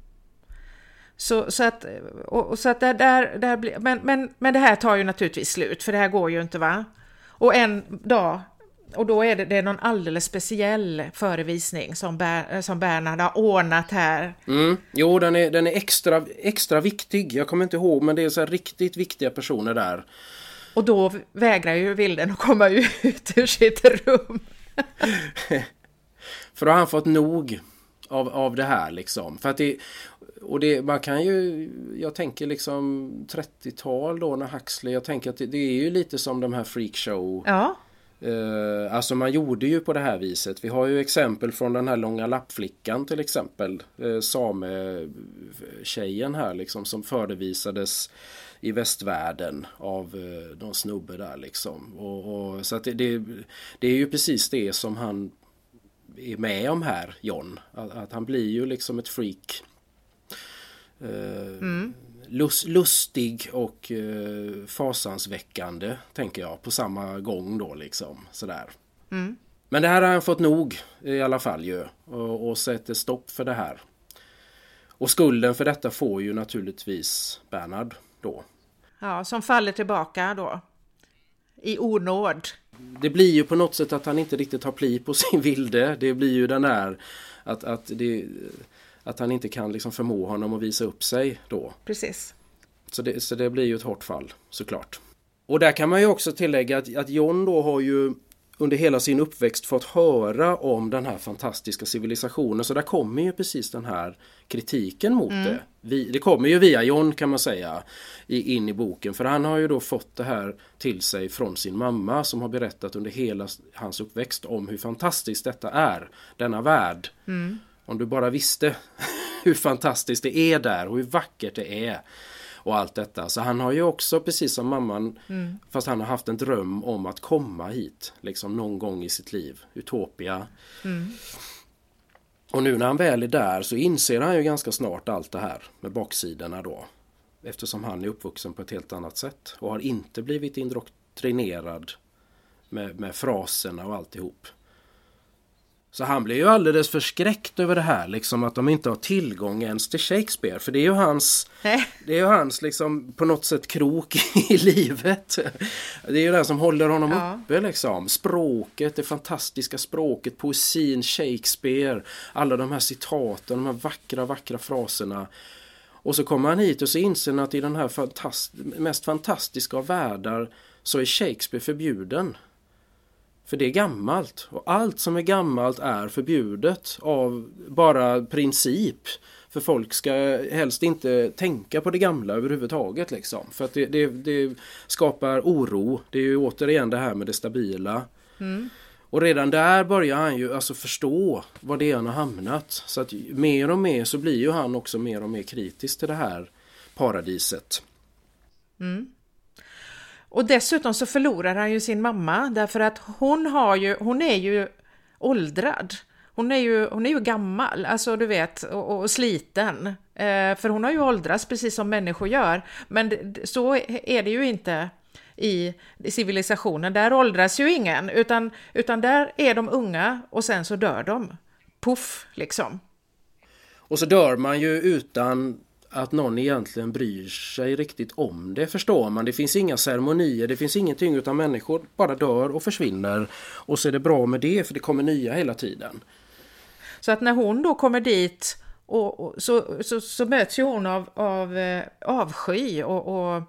Så, så att, och, och så att där, där, där blir, men, men, men det här tar ju naturligtvis slut, för det här går ju inte va? Och en dag, och då är det, det är någon alldeles speciell förevisning som, Ber, som Bernhard har ordnat här. Mm. Jo, den är, den är extra, extra viktig. Jag kommer inte ihåg, men det är så riktigt viktiga personer där. Och då vägrar ju Vilden att komma ut ur sitt rum. För då har han fått nog av, av det här liksom. För att det, och det, man kan ju, jag tänker liksom 30-tal då när Huxley, jag tänker att det, det, är ju lite som de här freakshow. Ja. Eh, alltså man gjorde ju på det här viset. Vi har ju exempel från den här långa lappflickan till exempel. Eh, Same-tjejen här liksom som förevisades i västvärlden av eh, någon snubbe där liksom. Och, och så att det, det, det, är ju precis det som han är med om här, John. Att, att han blir ju liksom ett freak. Eh, mm. lust, lustig och eh, fasansväckande tänker jag på samma gång då liksom. Sådär. Mm. Men det här har han fått nog i alla fall ju. Och, och sätter stopp för det här. Och skulden för detta får ju naturligtvis Bernhard då. Ja, som faller tillbaka då. I onåd. Det blir ju på något sätt att han inte riktigt har pli på sin vilde. Det blir ju den där att, att, det, att han inte kan liksom förmå honom att visa upp sig då. Precis. Så det, så det blir ju ett hårt fall såklart. Och där kan man ju också tillägga att, att John då har ju under hela sin uppväxt fått höra om den här fantastiska civilisationen. Så där kommer ju precis den här kritiken mot mm. det. Vi, det kommer ju via John kan man säga i, in i boken. För han har ju då fått det här till sig från sin mamma som har berättat under hela hans uppväxt om hur fantastiskt detta är. Denna värld. Mm. Om du bara visste hur fantastiskt det är där och hur vackert det är och allt detta. Så han har ju också precis som mamman mm. fast han har haft en dröm om att komma hit liksom någon gång i sitt liv. Utopia. Mm. Och nu när han väl är där så inser han ju ganska snart allt det här med baksidorna då. Eftersom han är uppvuxen på ett helt annat sätt och har inte blivit indoktrinerad med, med fraserna och alltihop. Så han blir ju alldeles förskräckt över det här liksom att de inte har tillgång ens till Shakespeare. För det är ju hans, det är ju hans liksom på något sätt krok i livet. Det är ju det som håller honom ja. uppe liksom. Språket, det fantastiska språket, poesin, Shakespeare. Alla de här citaten, de här vackra, vackra fraserna. Och så kommer han hit och så inser han att i den här fantast mest fantastiska av världar så är Shakespeare förbjuden. För det är gammalt och allt som är gammalt är förbjudet av bara princip. För folk ska helst inte tänka på det gamla överhuvudtaget liksom. För att det, det, det skapar oro. Det är ju återigen det här med det stabila. Mm. Och redan där börjar han ju alltså förstå vad det är han har hamnat. Så att mer och mer så blir ju han också mer och mer kritisk till det här paradiset. Mm. Och dessutom så förlorar han ju sin mamma därför att hon har ju, hon är ju åldrad. Hon är ju, hon är ju gammal, alltså du vet, och, och sliten. Eh, för hon har ju åldrats precis som människor gör. Men det, så är det ju inte i, i civilisationen. Där åldras ju ingen, utan, utan där är de unga och sen så dör de. Puff, liksom. Och så dör man ju utan att någon egentligen bryr sig riktigt om det förstår man. Det finns inga ceremonier, det finns ingenting utan människor bara dör och försvinner. Och så är det bra med det för det kommer nya hela tiden. Så att när hon då kommer dit och, och så, så, så, möts ju hon av, av eh, avsky och, och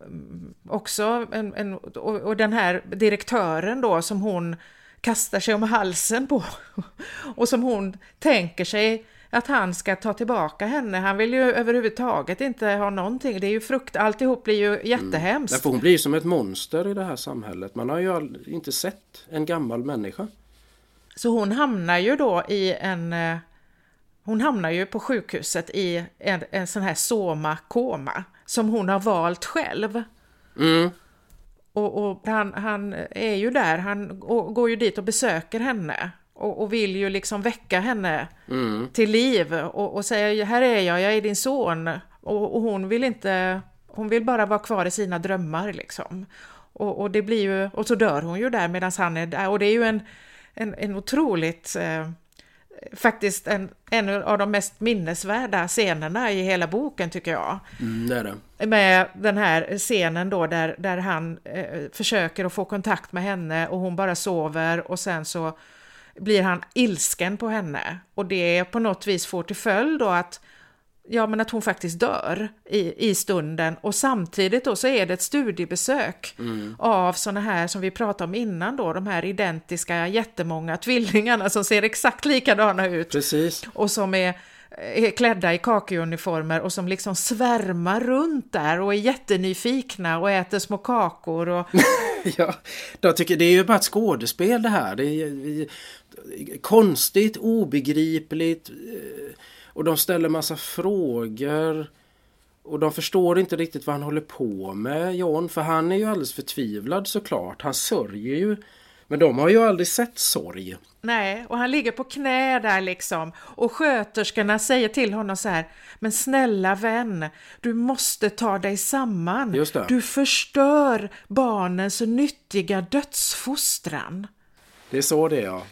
mm, också en, en och, och den här direktören då som hon kastar sig om halsen på och som hon tänker sig att han ska ta tillbaka henne. Han vill ju överhuvudtaget inte ha någonting. Det är ju frukt, alltihop blir ju jättehemskt. Mm. hon blir som ett monster i det här samhället. Man har ju inte sett en gammal människa. Så hon hamnar ju då i en... Eh, hon hamnar ju på sjukhuset i en, en sån här soma-koma som hon har valt själv. Mm. Och, och han, han, är ju där, han går ju dit och besöker henne och, och, vill ju liksom väcka henne mm. till liv och, och säga här är jag, jag är din son. Och, och, hon vill inte, hon vill bara vara kvar i sina drömmar liksom. Och, det blir ju, och så dör hon ju där medan han är där och det är ju en, en, en otroligt eh, faktiskt en, en av de mest minnesvärda scenerna i hela boken tycker jag. Mm, det är det. Med den här scenen då där, där han eh, försöker att få kontakt med henne och hon bara sover och sen så blir han ilsken på henne och det på något vis får till följd då att ja, men att hon faktiskt dör i, i stunden och samtidigt då så är det ett studiebesök mm. av sådana här som vi pratade om innan då, de här identiska jättemånga tvillingarna som ser exakt likadana ut. Precis. Och som är, är klädda i kakeuniformer och som liksom svärmar runt där och är jättenyfikna och äter små kakor. Och... ja, jag tycker det är ju bara ett skådespel det här. Det är konstigt, obegripligt eh, och de ställer massa frågor. Och de förstår inte riktigt vad han håller på med, John. För han är ju alldeles förtvivlad såklart. Han sörjer ju. Men de har ju aldrig sett sorg. Nej, och han ligger på knä där liksom. Och sköterskorna säger till honom så här. Men snälla vän, du måste ta dig samman. Just det. Du förstör barnens nyttiga dödsfostran. Det är så det är ja.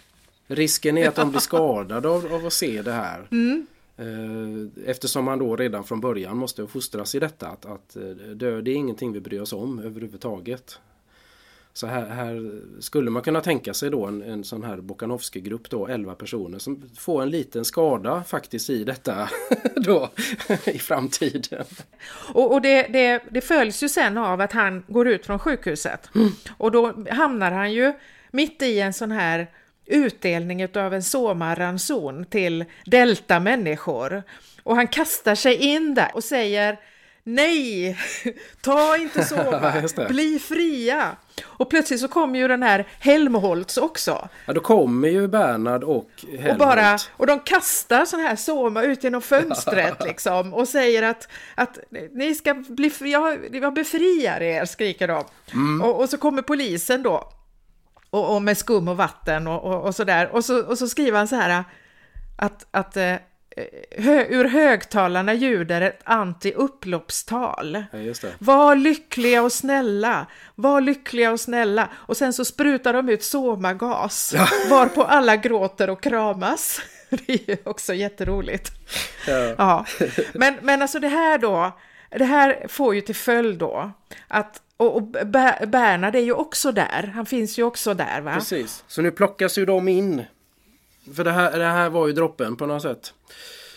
Risken är att de blir skadade av, av att se det här. Mm. Eh, eftersom man då redan från början måste fostras i detta att, att eh, död är ingenting vi bryr oss om överhuvudtaget. Så här, här skulle man kunna tänka sig då en, en sån här Bokanovsky-grupp då, 11 personer som får en liten skada faktiskt i detta då i framtiden. Och, och det, det, det följs ju sen av att han går ut från sjukhuset mm. och då hamnar han ju mitt i en sån här utdelning av en somaranson till delta-människor. Och han kastar sig in där och säger Nej, ta inte sova, bli fria. Och plötsligt så kommer ju den här Helmholtz också. Ja, då kommer ju Bernhard och Helmholtz. Och, bara, och de kastar sån här soma ut genom fönstret liksom och säger att, att ni ska bli, jag, jag befriar er, skriker de. Mm. Och, och så kommer polisen då och, och med skum och vatten och, och, och sådär. Och så, och så skriver han så här att, att eh, hö, ur högtalarna ljuder ett anti-upploppstal. Ja, var lyckliga och snälla, var lyckliga och snälla. Och sen så sprutar de ut somagas, ja. varpå alla gråter och kramas. Det är ju också jätteroligt. Ja. ja. Men, men alltså det här då, det här får ju till följd då att och, och Bernhard är ju också där, han finns ju också där va? Precis, så nu plockas ju de in. För det här, det här var ju droppen på något sätt.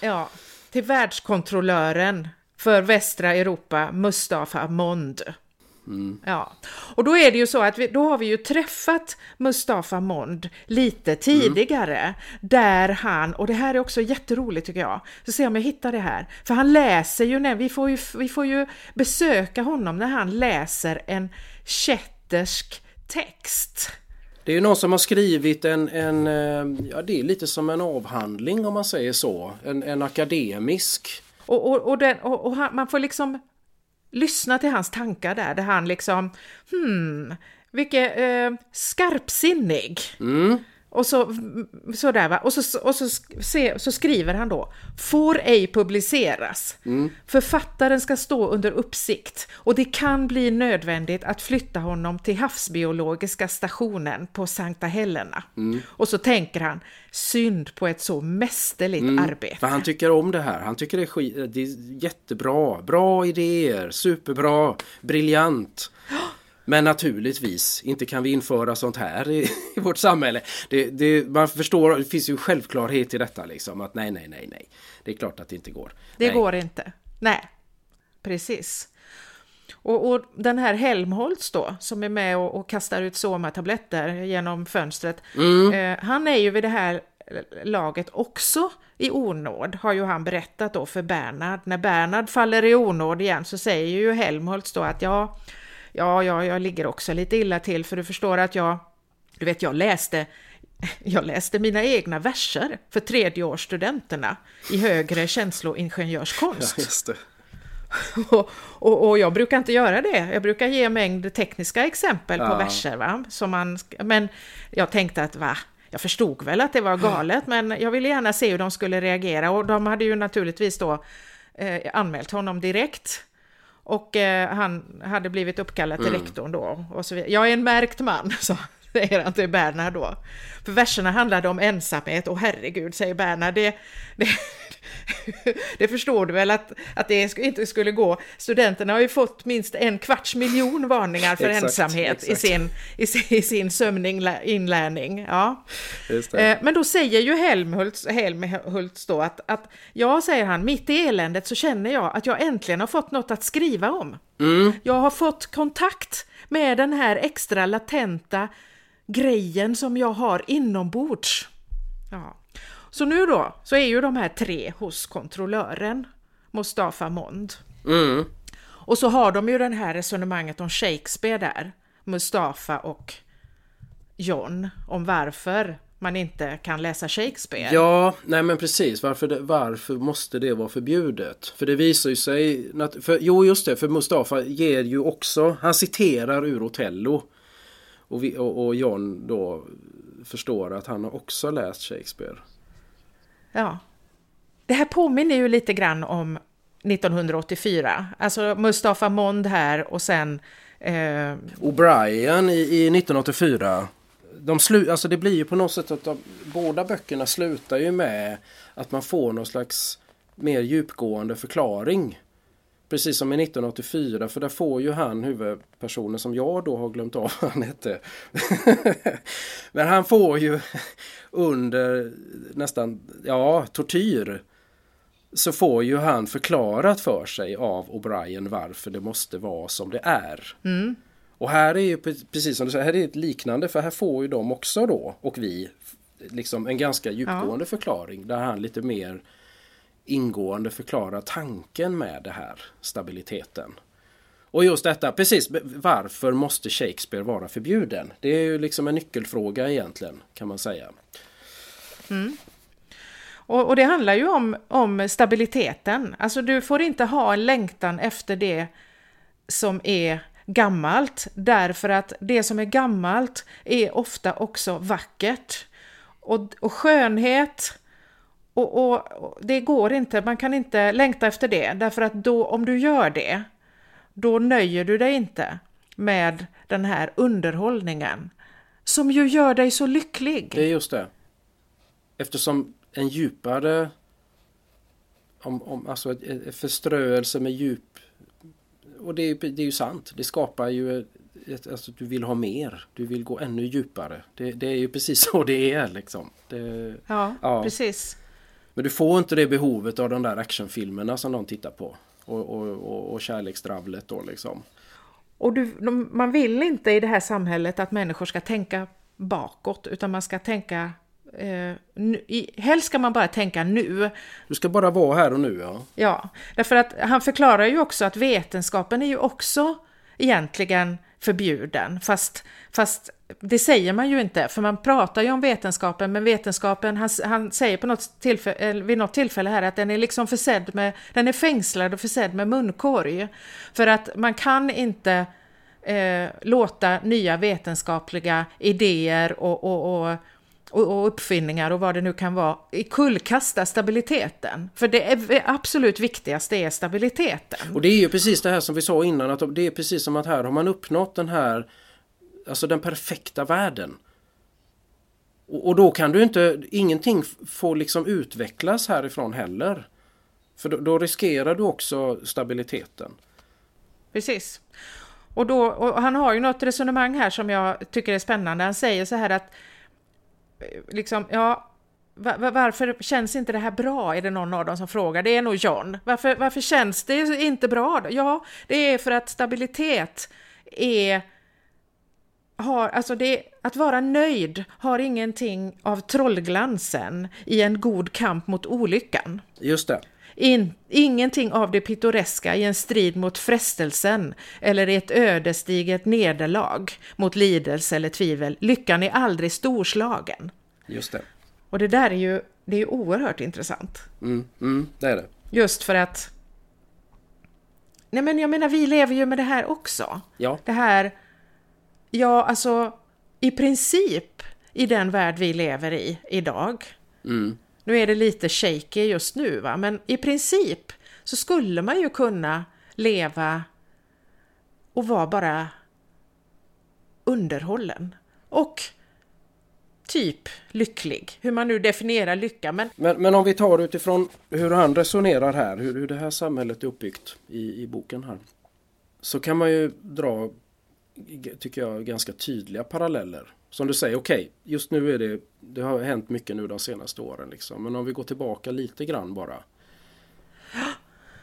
Ja, till världskontrollören för västra Europa, Mustafa Mond. Mm. Ja, och då är det ju så att vi, då har vi ju träffat Mustafa Mond lite tidigare mm. där han, och det här är också jätteroligt tycker jag, så se om jag hittar det här, för han läser ju, när, vi får ju, vi får ju besöka honom när han läser en kättersk text. Det är ju någon som har skrivit en, en, eh, ja det är lite som en avhandling om man säger så, en, en akademisk. Och, och, och, den, och, och han, man får liksom lyssna till hans tankar där, där han liksom, hmm, vilket eh, skarpsinnig. Mm. Och så, sådär va, och så, och så, se, så skriver han då, får ej publiceras. Mm. Författaren ska stå under uppsikt och det kan bli nödvändigt att flytta honom till havsbiologiska stationen på Sankta Helena. Mm. Och så tänker han, synd på ett så mästerligt mm. arbete. För han tycker om det här, han tycker det är, skit, det är jättebra, bra idéer, superbra, briljant. Men naturligtvis, inte kan vi införa sånt här i, i vårt samhälle. Det, det, man förstår, det finns ju självklarhet i detta liksom att nej, nej, nej, nej. Det är klart att det inte går. Det nej. går inte. Nej, precis. Och, och, den här Helmholtz då, som är med och, och kastar ut Soma-tabletter genom fönstret, mm. eh, han är ju vid det här laget också i onåd, har ju han berättat då för Bernhard. När Bernhard faller i onåd igen så säger ju Helmholtz då att ja, ja, ja, jag ligger också lite illa till för du förstår att jag, du vet, jag läste jag läste mina egna verser för tredjeårsstudenterna i högre känsloingenjörskonst. Ja, just det. Och, och, och, jag brukar inte göra det. Jag brukar ge en mängd tekniska exempel ja. på verser. Va? Som man, men jag tänkte att va, jag förstod väl att det var galet, men jag ville gärna se hur de skulle reagera. Och de hade ju naturligtvis då eh, anmält honom direkt och eh, han hade blivit uppkallad till mm. rektorn då. Och så Jag är en märkt man, så. säger han till Bernhard då. För verserna handlade om ensamhet, och herregud, säger Bernhard, det, det, det förstår du väl att, att det inte skulle gå. Studenterna har ju fått minst en kvarts miljon varningar för exakt, ensamhet exakt. I, sin, i, sin, i sin sömninlärning. Ja. Eh, men då säger ju Helmholtz, Helmholtz då att, att, ja, säger han, mitt i eländet så känner jag att jag äntligen har fått något att skriva om. Mm. Jag har fått kontakt med den här extra latenta grejen som jag har inombords. Ja. Så nu då, så är ju de här tre hos kontrollören, Mustafa Mond. Mm. Och så har de ju det här resonemanget om Shakespeare där, Mustafa och John, om varför man inte kan läsa Shakespeare. Ja, nej men precis. Varför, det, varför måste det vara förbjudet? För det visar ju sig... För, jo, just det. För Mustafa ger ju också... Han citerar ur Otello. Och, vi, och, och John då förstår att han har också läst Shakespeare. Ja. Det här påminner ju lite grann om 1984. Alltså Mustafa Mond här och sen... Eh... O'Brien i, i 1984 de slu, alltså det blir ju på något sätt att de, båda böckerna slutar ju med att man får någon slags mer djupgående förklaring. Precis som i 1984 för där får ju han huvudpersonen som jag då har glömt av vad han hette. Men han får ju under nästan, ja, tortyr så får ju han förklarat för sig av O'Brien varför det måste vara som det är. Mm. Och här är ju precis som du säger, här är ett liknande för här får ju de också då och vi liksom en ganska djupgående ja. förklaring där han lite mer ingående förklara tanken med det här stabiliteten. Och just detta, precis varför måste Shakespeare vara förbjuden? Det är ju liksom en nyckelfråga egentligen kan man säga. Mm. Och, och, det handlar ju om, om stabiliteten. Alltså du får inte ha en längtan efter det som är gammalt därför att det som är gammalt är ofta också vackert. Och, och skönhet, och, och, och, det går inte, man kan inte längta efter det därför att då om du gör det, då nöjer du dig inte med den här underhållningen som ju gör dig så lycklig. Det är just det. Eftersom en djupare om, om, alltså förströelse med djup och det, det är ju sant. Det skapar ju ett, alltså, du vill ha mer. Du vill gå ännu djupare. Det, det är ju precis så det är liksom. Det, ja, ja, precis. Men du får inte det behovet av de där actionfilmerna som de tittar på. Och, och, och, och kärleksdravlet då liksom. Och du, man vill inte i det här samhället att människor ska tänka bakåt utan man ska tänka Eh, i, helst ska man bara tänka nu. Du ska bara vara här och nu ja. Ja, därför att han förklarar ju också att vetenskapen är ju också egentligen förbjuden, fast, fast det säger man ju inte, för man pratar ju om vetenskapen, men vetenskapen, han, han säger på något tillfälle, eh, vid något tillfälle här att den är liksom försedd med, den är fängslad och försedd med munkorg. För att man kan inte eh, låta nya vetenskapliga idéer och, och, och och, uppfinningar och vad det nu kan vara kullkasta stabiliteten. För det är, absolut viktigaste är stabiliteten. Och det är ju precis det här som vi sa innan att det är precis som att här har man uppnått den här Alltså den perfekta världen. Och, och då kan du inte, ingenting får liksom utvecklas härifrån heller. För då, då riskerar du också stabiliteten. Precis. Och, då, och han har ju något resonemang här som jag tycker är spännande. Han säger så här att eh, liksom, ja, varför känns inte det här bra? Är det någon av dem som frågar? Det är nog John. Varför, varför känns det inte bra? Ja, det är för att stabilitet är har, alltså det, att vara nöjd har ingenting av trollglansen i en god kamp mot olyckan. Just det. In, ingenting av det pittoreska i en strid mot frestelsen eller i ett ödesdigert nederlag mot lidelse eller tvivel. Lyckan är aldrig storslagen. Just det. Och det där är ju det är oerhört intressant. Mm, mm, det är det. Just för att... Nej men jag menar, vi lever ju med det här också. Ja. Det här... Ja, alltså i princip i den värld vi lever i idag. Mm. Nu är det lite shaky just nu, va? men i princip så skulle man ju kunna leva och vara bara underhållen och typ lycklig. Hur man nu definierar lycka. Men, Men, men om vi tar utifrån hur han resonerar här, hur, hur det här samhället är uppbyggt i, i boken här. Så kan man ju dra, tycker jag, ganska tydliga paralleller. Som du säger, okej, just nu är det, det har hänt mycket nu de senaste åren liksom. Men om vi går tillbaka lite grann bara.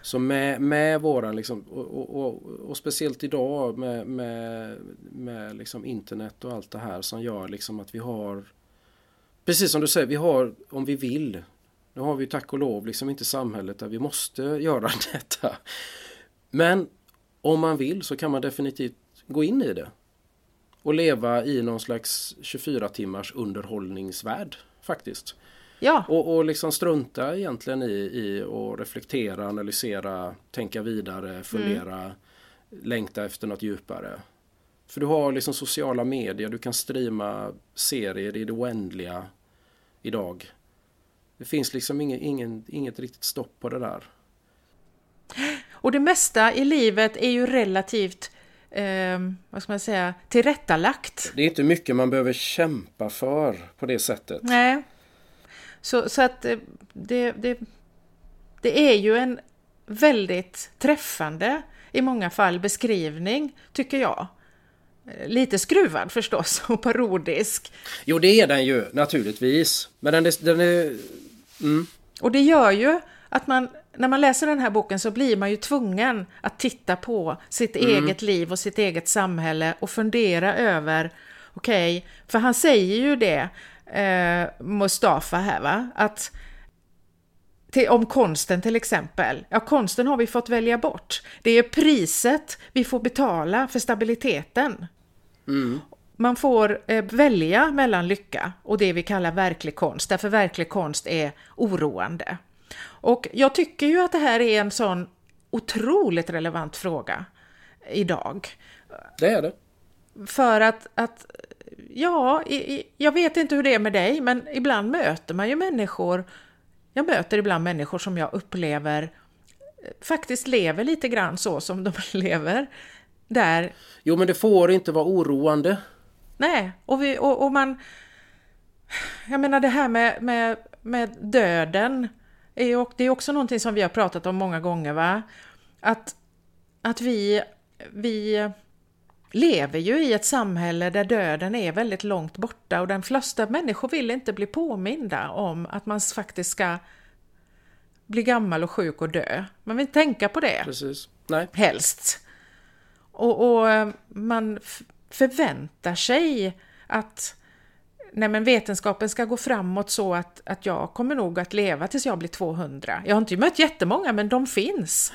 Så med, med våran liksom, och, och, och, och speciellt idag med, med, med liksom internet och allt det här som gör liksom att vi har Precis som du säger, vi har om vi vill Nu har vi tack och lov liksom inte samhället där vi måste göra detta Men om man vill så kan man definitivt gå in i det och leva i någon slags 24 timmars underhållningsvärld faktiskt. ja, Och, och liksom strunta egentligen i, i att reflektera, analysera, tänka vidare, fundera, längta efter något djupare. För du har liksom sociala medier, du kan streama serier i det oändliga idag. Det finns liksom ingen, ingen, inget riktigt stopp på det där. och det mesta i livet är ju relativt, eh, vad ska man säga, tillrättalagt. Det är inte mycket man behöver kämpa för på det sättet. Nej. Så, så att eh, det, det, det är ju en väldigt träffande, i många fall, beskrivning, tycker jag. Eh, Lite skruvad förstås och parodisk. Jo det är den ju naturligtvis. Men den är... Den är mm. Och det gör ju att man, när man läser den här boken så blir man ju tvungen att titta på sitt eget liv och sitt eget samhälle och fundera över, okej, för han säger ju det, eh, Mustafa här va, att till, om konsten till exempel. Ja, konsten har vi fått välja bort. Det är priset vi får betala för stabiliteten. Man får eh, välja mellan lycka och det vi kallar verklig konst, därför verklig konst är oroande. Och jag tycker ju att det här är en sån otroligt relevant fråga idag. Det är det. För att, att ja, jag vet inte hur det är med dig, men ibland möter man ju människor, jag möter ibland människor som jag upplever eh, faktiskt lever lite grann så som de lever. Där Jo men det får inte vara oroande. Nej, och, vi, och, och man... Jag menar det här med, med, med döden, är och det är också någonting som vi har pratat om många gånger, va? Att, att vi, vi lever ju i ett samhälle där döden är väldigt långt borta och de flesta människor vill inte bli påminda om att man faktiskt ska bli gammal och sjuk och dö. Man vill tänka på det Precis. Nej. helst. Och, och eh, man förväntar sig att nej men vetenskapen ska gå framåt så att, att jag kommer nog att leva tills jag blir 200. Jag har inte mött jättemånga, men de finns.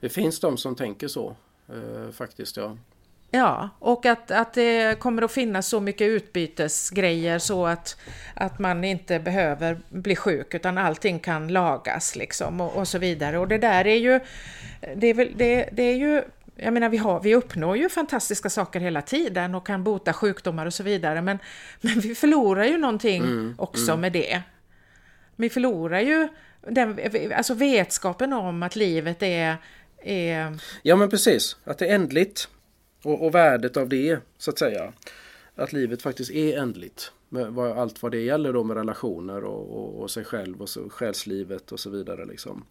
Det finns de som tänker så. Eh, faktiskt ja. Ja, och att, att det kommer att finnas så mycket utbytesgrejer så att, att man inte behöver bli sjuk utan allting kan lagas liksom och, och så vidare. Och det där är ju, det är, väl, det, det är ju, jag menar vi, har, vi uppnår ju fantastiska saker hela tiden och kan bota sjukdomar och så vidare men, men vi förlorar ju någonting också med det. Vi förlorar ju den, alltså vetskapen om att livet är, är Ja men precis. Att det är ändligt. Och, och värdet av det så att säga. Att livet faktiskt är ändligt. Med vad, allt vad det gäller då med relationer och, och, och sig själv och så, själslivet och så vidare. Liksom.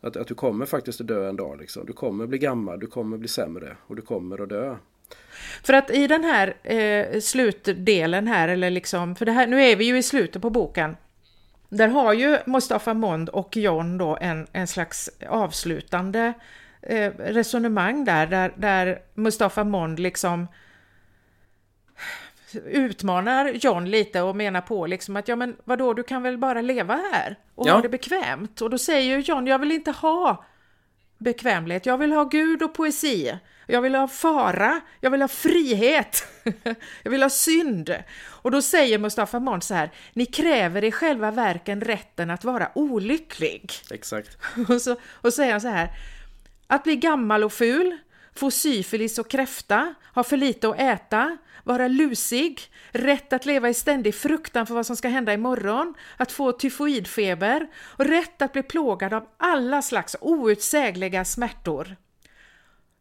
Att, att du kommer faktiskt att dö en dag. Liksom. Du kommer bli gammal, du kommer bli sämre och du kommer att dö. För att i den här eh, slutdelen här, eller liksom, för det här, nu är vi ju i slutet på boken. Där har ju Mustafa Mond och John då en, en slags avslutande eh, resonemang där, där, där Mustafa Mond liksom utmanar John lite och menar på liksom att ja men vadå, du kan väl bara leva här och Ja. ha det bekvämt. Och då säger ju John, jag vill inte ha bekvämlighet. Jag vill ha Gud och poesi. Jag vill ha fara. Jag vill ha frihet. jag vill ha synd. Och då säger Mustafa Mond så här, ni kräver i själva verken rätten att vara olycklig. Exakt. Och så och säger han så här, att bli gammal och ful, få syfilis och kräfta, ha för lite att äta, vara lusig, rätt att leva i ständig fruktan för vad som ska hända imorgon, att få tyfoidfeber och rätt att bli plågad av alla slags outsägliga smärtor.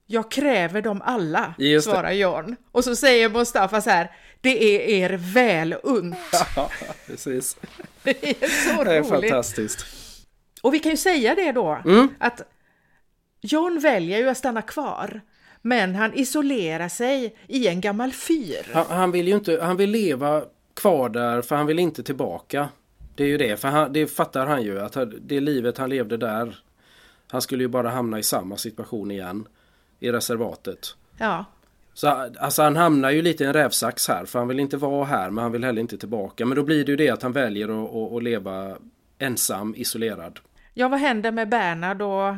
Jag kräver dem alla, Just det. svarar John. Och så säger Mustafa så här, Det är er väl unt. Ja, precis. Det är så Det är roligt. fantastiskt. Och vi kan ju säga det då, Mm. att John väljer ju att stanna kvar, men han isolerar sig i en gammal fyr. Han, han vill ju inte, han vill leva kvar där för han vill inte tillbaka. Det är ju det, för han, det fattar han ju att det livet han levde där Han skulle ju bara hamna i samma situation igen i reservatet. Ja, Så alltså han hamnar ju lite i en rävsax här för han vill inte vara här men han vill heller inte tillbaka. Men då blir det ju det att han väljer att, att, att leva ensam, isolerad. ja vad händer med Bernhard och...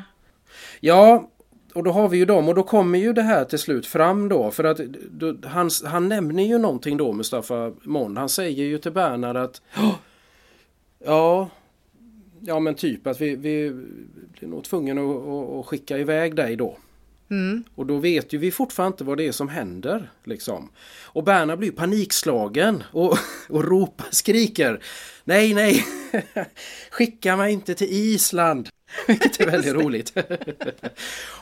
Ja, och då har vi ju dem och då kommer ju det här till slut fram då för att då, han, han nämner ju någonting då Mustafa Mond. Han säger ju till Bernhard att "Ja, Ja, men typ att vi, vi blir nog tvungna att, att, att skicka iväg dig då. Mm. Och då vet ju vi fortfarande inte vad det är som händer. Liksom. Och Bernhard blir panikslagen och, och ropar, skriker Nej, nej! Skicka mig inte till Island! Vilket är väldigt roligt.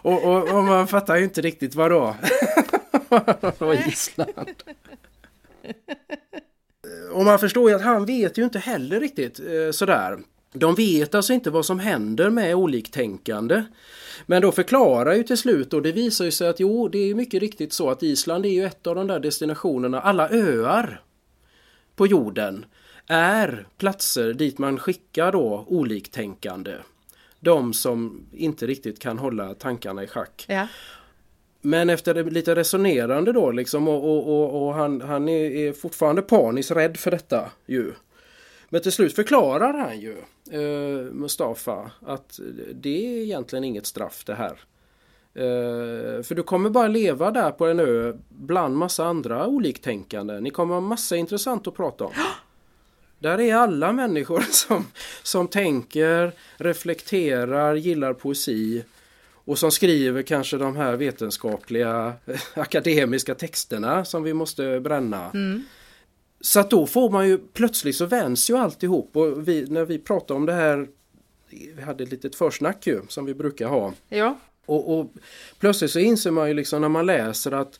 och, och, och man fattar ju inte riktigt vad då. Vad Island? Och man förstår ju att han vet ju inte heller riktigt eh, sådär. De vet alltså inte vad som händer med oliktänkande. Men då förklarar ju till slut och det visar ju sig att jo, det är mycket riktigt så att Island är ju ett av de där destinationerna, alla öar på jorden är platser dit man skickar då oliktänkande. De som inte riktigt kan hålla tankarna i schack. Ja. Men efter lite resonerande då liksom och, och, och, och han, han är, är fortfarande paniskt rädd för detta ju. Men till slut förklarar han ju eh, Mustafa att det är egentligen inget straff det här. Eh, för du kommer bara leva där på en ö bland massa andra oliktänkande. Ni kommer ha massa intressant att prata om. Där är alla människor som, som tänker, reflekterar, gillar poesi och som skriver kanske de här vetenskapliga akademiska texterna som vi måste bränna. Så att då får man ju plötsligt så vänds ju alltihop och vi, när vi pratar om det här vi hade ett litet försnack ju som vi brukar ha. Ja. Och, och plötsligt så inser man ju liksom när man läser att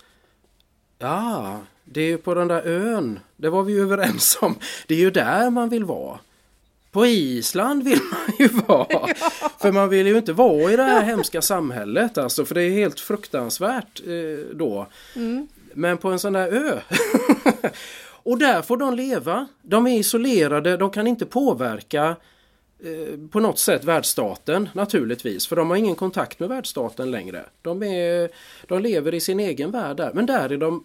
Ja, det är ju på den där ön. Det var vi ju överens om. Det är ju där man vill vara. På Island vill man ju vara. För man vill ju inte vara i det här hemska samhället alltså. För det är helt fruktansvärt eh, då. Men på en sån där ö. och där får de leva. De är isolerade. De kan inte påverka eh, på något sätt världsstaten naturligtvis. För de har ingen kontakt med världsstaten längre. De, är, de lever i sin egen värld där. Men där är de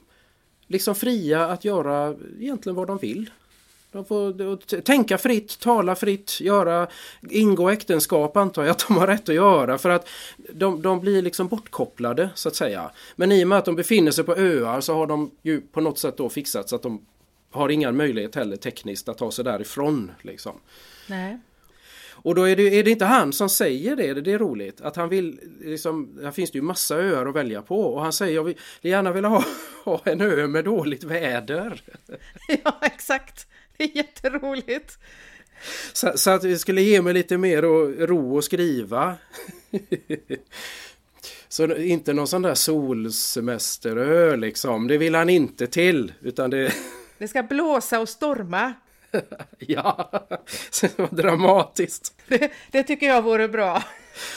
liksom fria att göra egentligen vad de vill. De får tänka fritt, tala fritt, göra, ingå äktenskap antar jag att de har rätt att göra för att de, de blir liksom bortkopplade så att säga. Men i och med att de befinner sig på öar så har de ju på något sätt då fixat så att de har ingen möjlighet heller tekniskt att ta sig därifrån. Liksom. Nej. Och då är det, är det inte han som säger det, det är roligt. Att han vill, liksom, här finns det ju massa öar att välja på och han säger jag vill gärna vilja ha, ha en ö med dåligt väder. Ja, exakt. Det är jätteroligt. Så, så att det skulle ge mig lite mer och, ro att skriva. så inte någon sån där solsemesterö liksom, det vill han inte till. Utan det, Det ska blåsa och storma. ja, dramatiskt. Det, det tycker jag vore bra.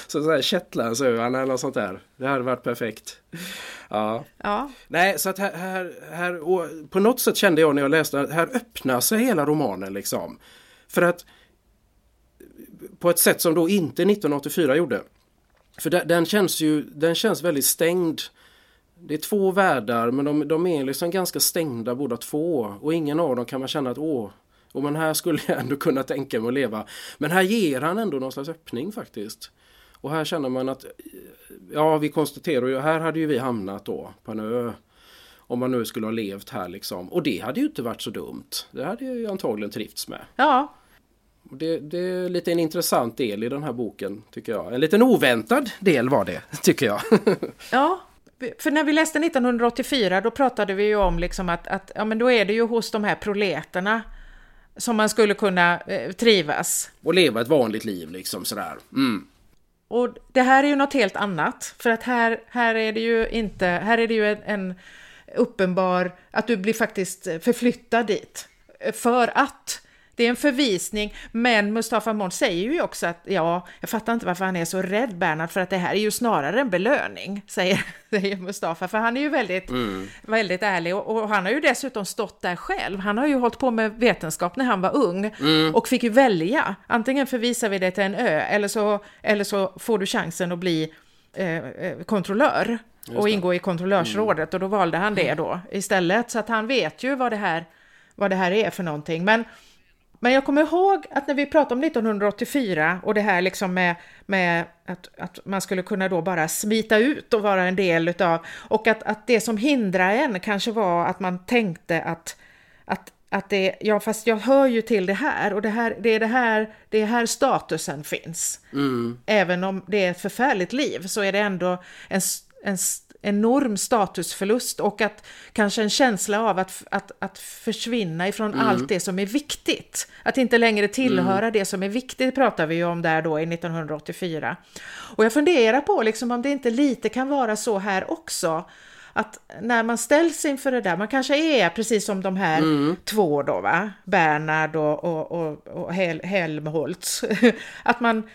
Så, så här Shetlandsöarna eller något sånt där. Det hade varit perfekt. Ja. Ja, Nej, så att här, här, här på något sätt kände jag när jag läste att här öppnar sig hela romanen liksom. För att på ett sätt som då inte 1984 gjorde. För den, den känns ju, den känns väldigt stängd. Det är två världar men de, de är liksom ganska stängda båda två och ingen av dem kan man känna att åh, och men här skulle jag ändå kunna tänka mig att leva. Men här ger han ändå någon slags öppning faktiskt. Och här känner man att ja, vi konstaterar ju, här hade ju vi hamnat då på en ö. Om man nu skulle ha levt här liksom. Och det hade ju inte varit så dumt. Det hade jag ju antagligen trivts med. ja, Det, det är lite en intressant del i den här boken tycker jag. En liten oväntad del var det, tycker jag. ja. För när vi läste 1984 då pratade vi ju om liksom att, att ja, men då är det ju hos de här proleterna som man skulle kunna eh, trivas. Och leva ett vanligt liv liksom sådär. Mm. Och det här är ju något helt annat, för att här, här är det ju inte, här är det ju en, en uppenbar, att du blir faktiskt förflyttad dit. För att det är en förvisning, men Mustafa Mond säger ju också att ja, jag fattar inte varför han är så rädd Bernhard, för att det här är ju snarare en belöning, säger, säger Mustafa, för han är ju väldigt, mm. väldigt ärlig och, och, han har ju dessutom stått där själv. Han har ju hållit på med vetenskap när han var ung mm. och fick ju välja. Antingen förvisar vi dig till en ö eller så, eller så får du chansen att bli eh, eh kontrollör och ingå i kontrollörsrådet mm. och då valde han det då istället. Så att han vet ju vad det här, vad det här är för någonting. Men men jag kommer ihåg att när vi pratade om 1984 och det här liksom med, med att, att man skulle kunna då bara smita ut och vara en del utav och att, att det som hindrar en kanske var att man tänkte att, att, att det, ja fast jag hör ju till det här och det, här, det är det här, det är här statusen finns. Mm. Även om det är ett förfärligt liv så är det ändå en, en enorm statusförlust och att kanske en känsla av att, att, att försvinna ifrån mm. allt det som är viktigt. Att inte längre tillhöra mm. det som är viktigt pratar vi ju om där då i 1984. Och jag funderar på liksom om det inte lite kan vara så här också att när man ställs inför det där, man kanske är precis som de här mm. två då va, Bernhard och, och, och, och Hel Helmholtz, att man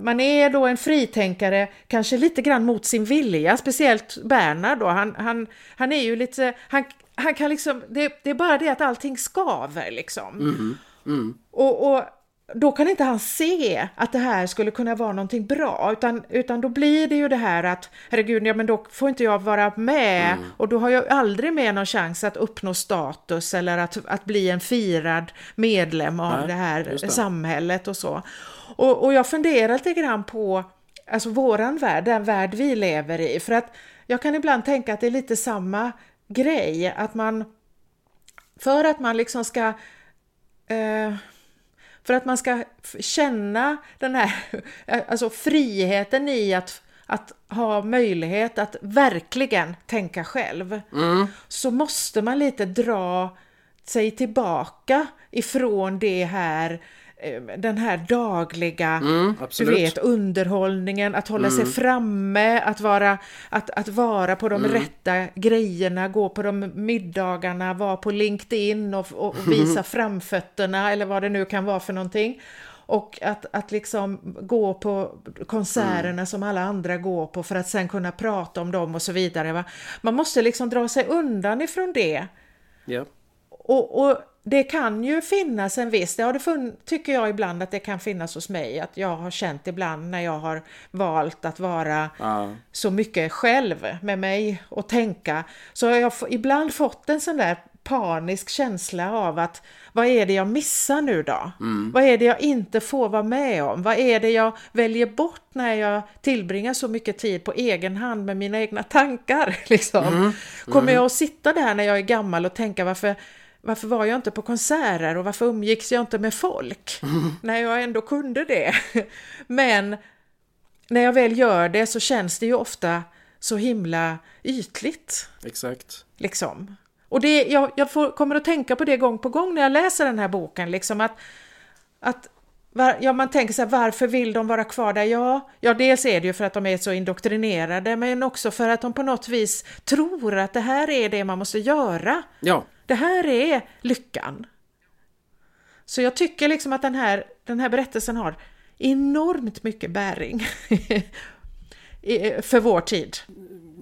man är då en fritänkare, kanske lite grann mot sin vilja, speciellt Bernhard då, han, han, han är ju lite, han, han kan liksom, det, det är bara det att allting skaver liksom. Mm. Mm. Och, och då kan inte han se att det här skulle kunna vara någonting bra, utan, utan då blir det ju det här att herregud, ja men då får inte jag vara med mm. och då har jag aldrig mer någon chans att uppnå status eller att, att bli en firad medlem av Nej, det här det. samhället och så. Och, och jag funderar lite grann på alltså våran värld, den värld vi lever i, för att jag kan ibland tänka att det är lite samma grej, att man för att man liksom ska eh, för att man ska känna den här alltså friheten i att, att ha möjlighet att verkligen tänka själv mm. så måste man lite dra sig tillbaka ifrån det här den här dagliga, mm, du vet, underhållningen, att hålla mm. sig framme, att vara, att, att vara på de mm. rätta grejerna, gå på de middagarna, vara på LinkedIn och, och visa framfötterna eller vad det nu kan vara för någonting. Och att, att liksom gå på konserterna mm. som alla andra går på för att sen kunna prata om dem och så vidare. Va? Man måste liksom dra sig undan ifrån det. Yeah. Och, och det kan ju finnas en viss, det har det funn, tycker jag ibland att det kan finnas hos mig, att jag har känt ibland när jag har valt att vara ja. så mycket själv med mig och tänka, så har jag ibland fått en sån där panisk känsla av att vad är det jag missar nu då? Mm. Vad är det jag inte får vara med om? Vad är det jag väljer bort när jag tillbringar så mycket tid på egen hand med mina egna tankar? Liksom? Mm. Kommer mm. jag att sitta där när jag är gammal och tänka varför varför var jag inte på konserter och varför umgicks jag inte med folk mm. när jag ändå kunde det? Men när jag väl gör det så känns det ju ofta så himla ytligt. Exakt. Liksom. Och det, jag, jag får, kommer att tänka på det gång på gång när jag läser den här boken, liksom att, att var, ja, man tänker så här, varför vill de vara kvar där? Ja, ja, dels är det ju för att de är så indoktrinerade, men också för att de på något vis tror att det här är det man måste göra. Ja. Det här är lyckan. Så jag tycker liksom att den här, den här berättelsen har enormt mycket bäring för vår tid.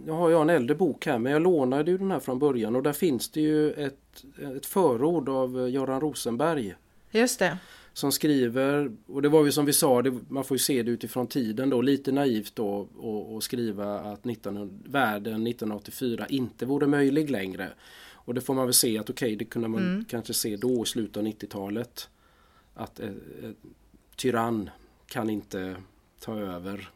Nu har jag en äldre bok här men jag lånade ju den här från början och där finns det ju ett, ett förord av Göran Rosenberg. Just det. Som skriver, och det var ju som vi sa, det, man får ju se det utifrån tiden då, lite naivt då och, skriva att 19, världen 1984 inte vore möjlig längre. Och det får man väl se att okej, okay, det kunde man mm. kanske se då i slutet av 90-talet. Att eh, eh, tyrann kan inte ta över.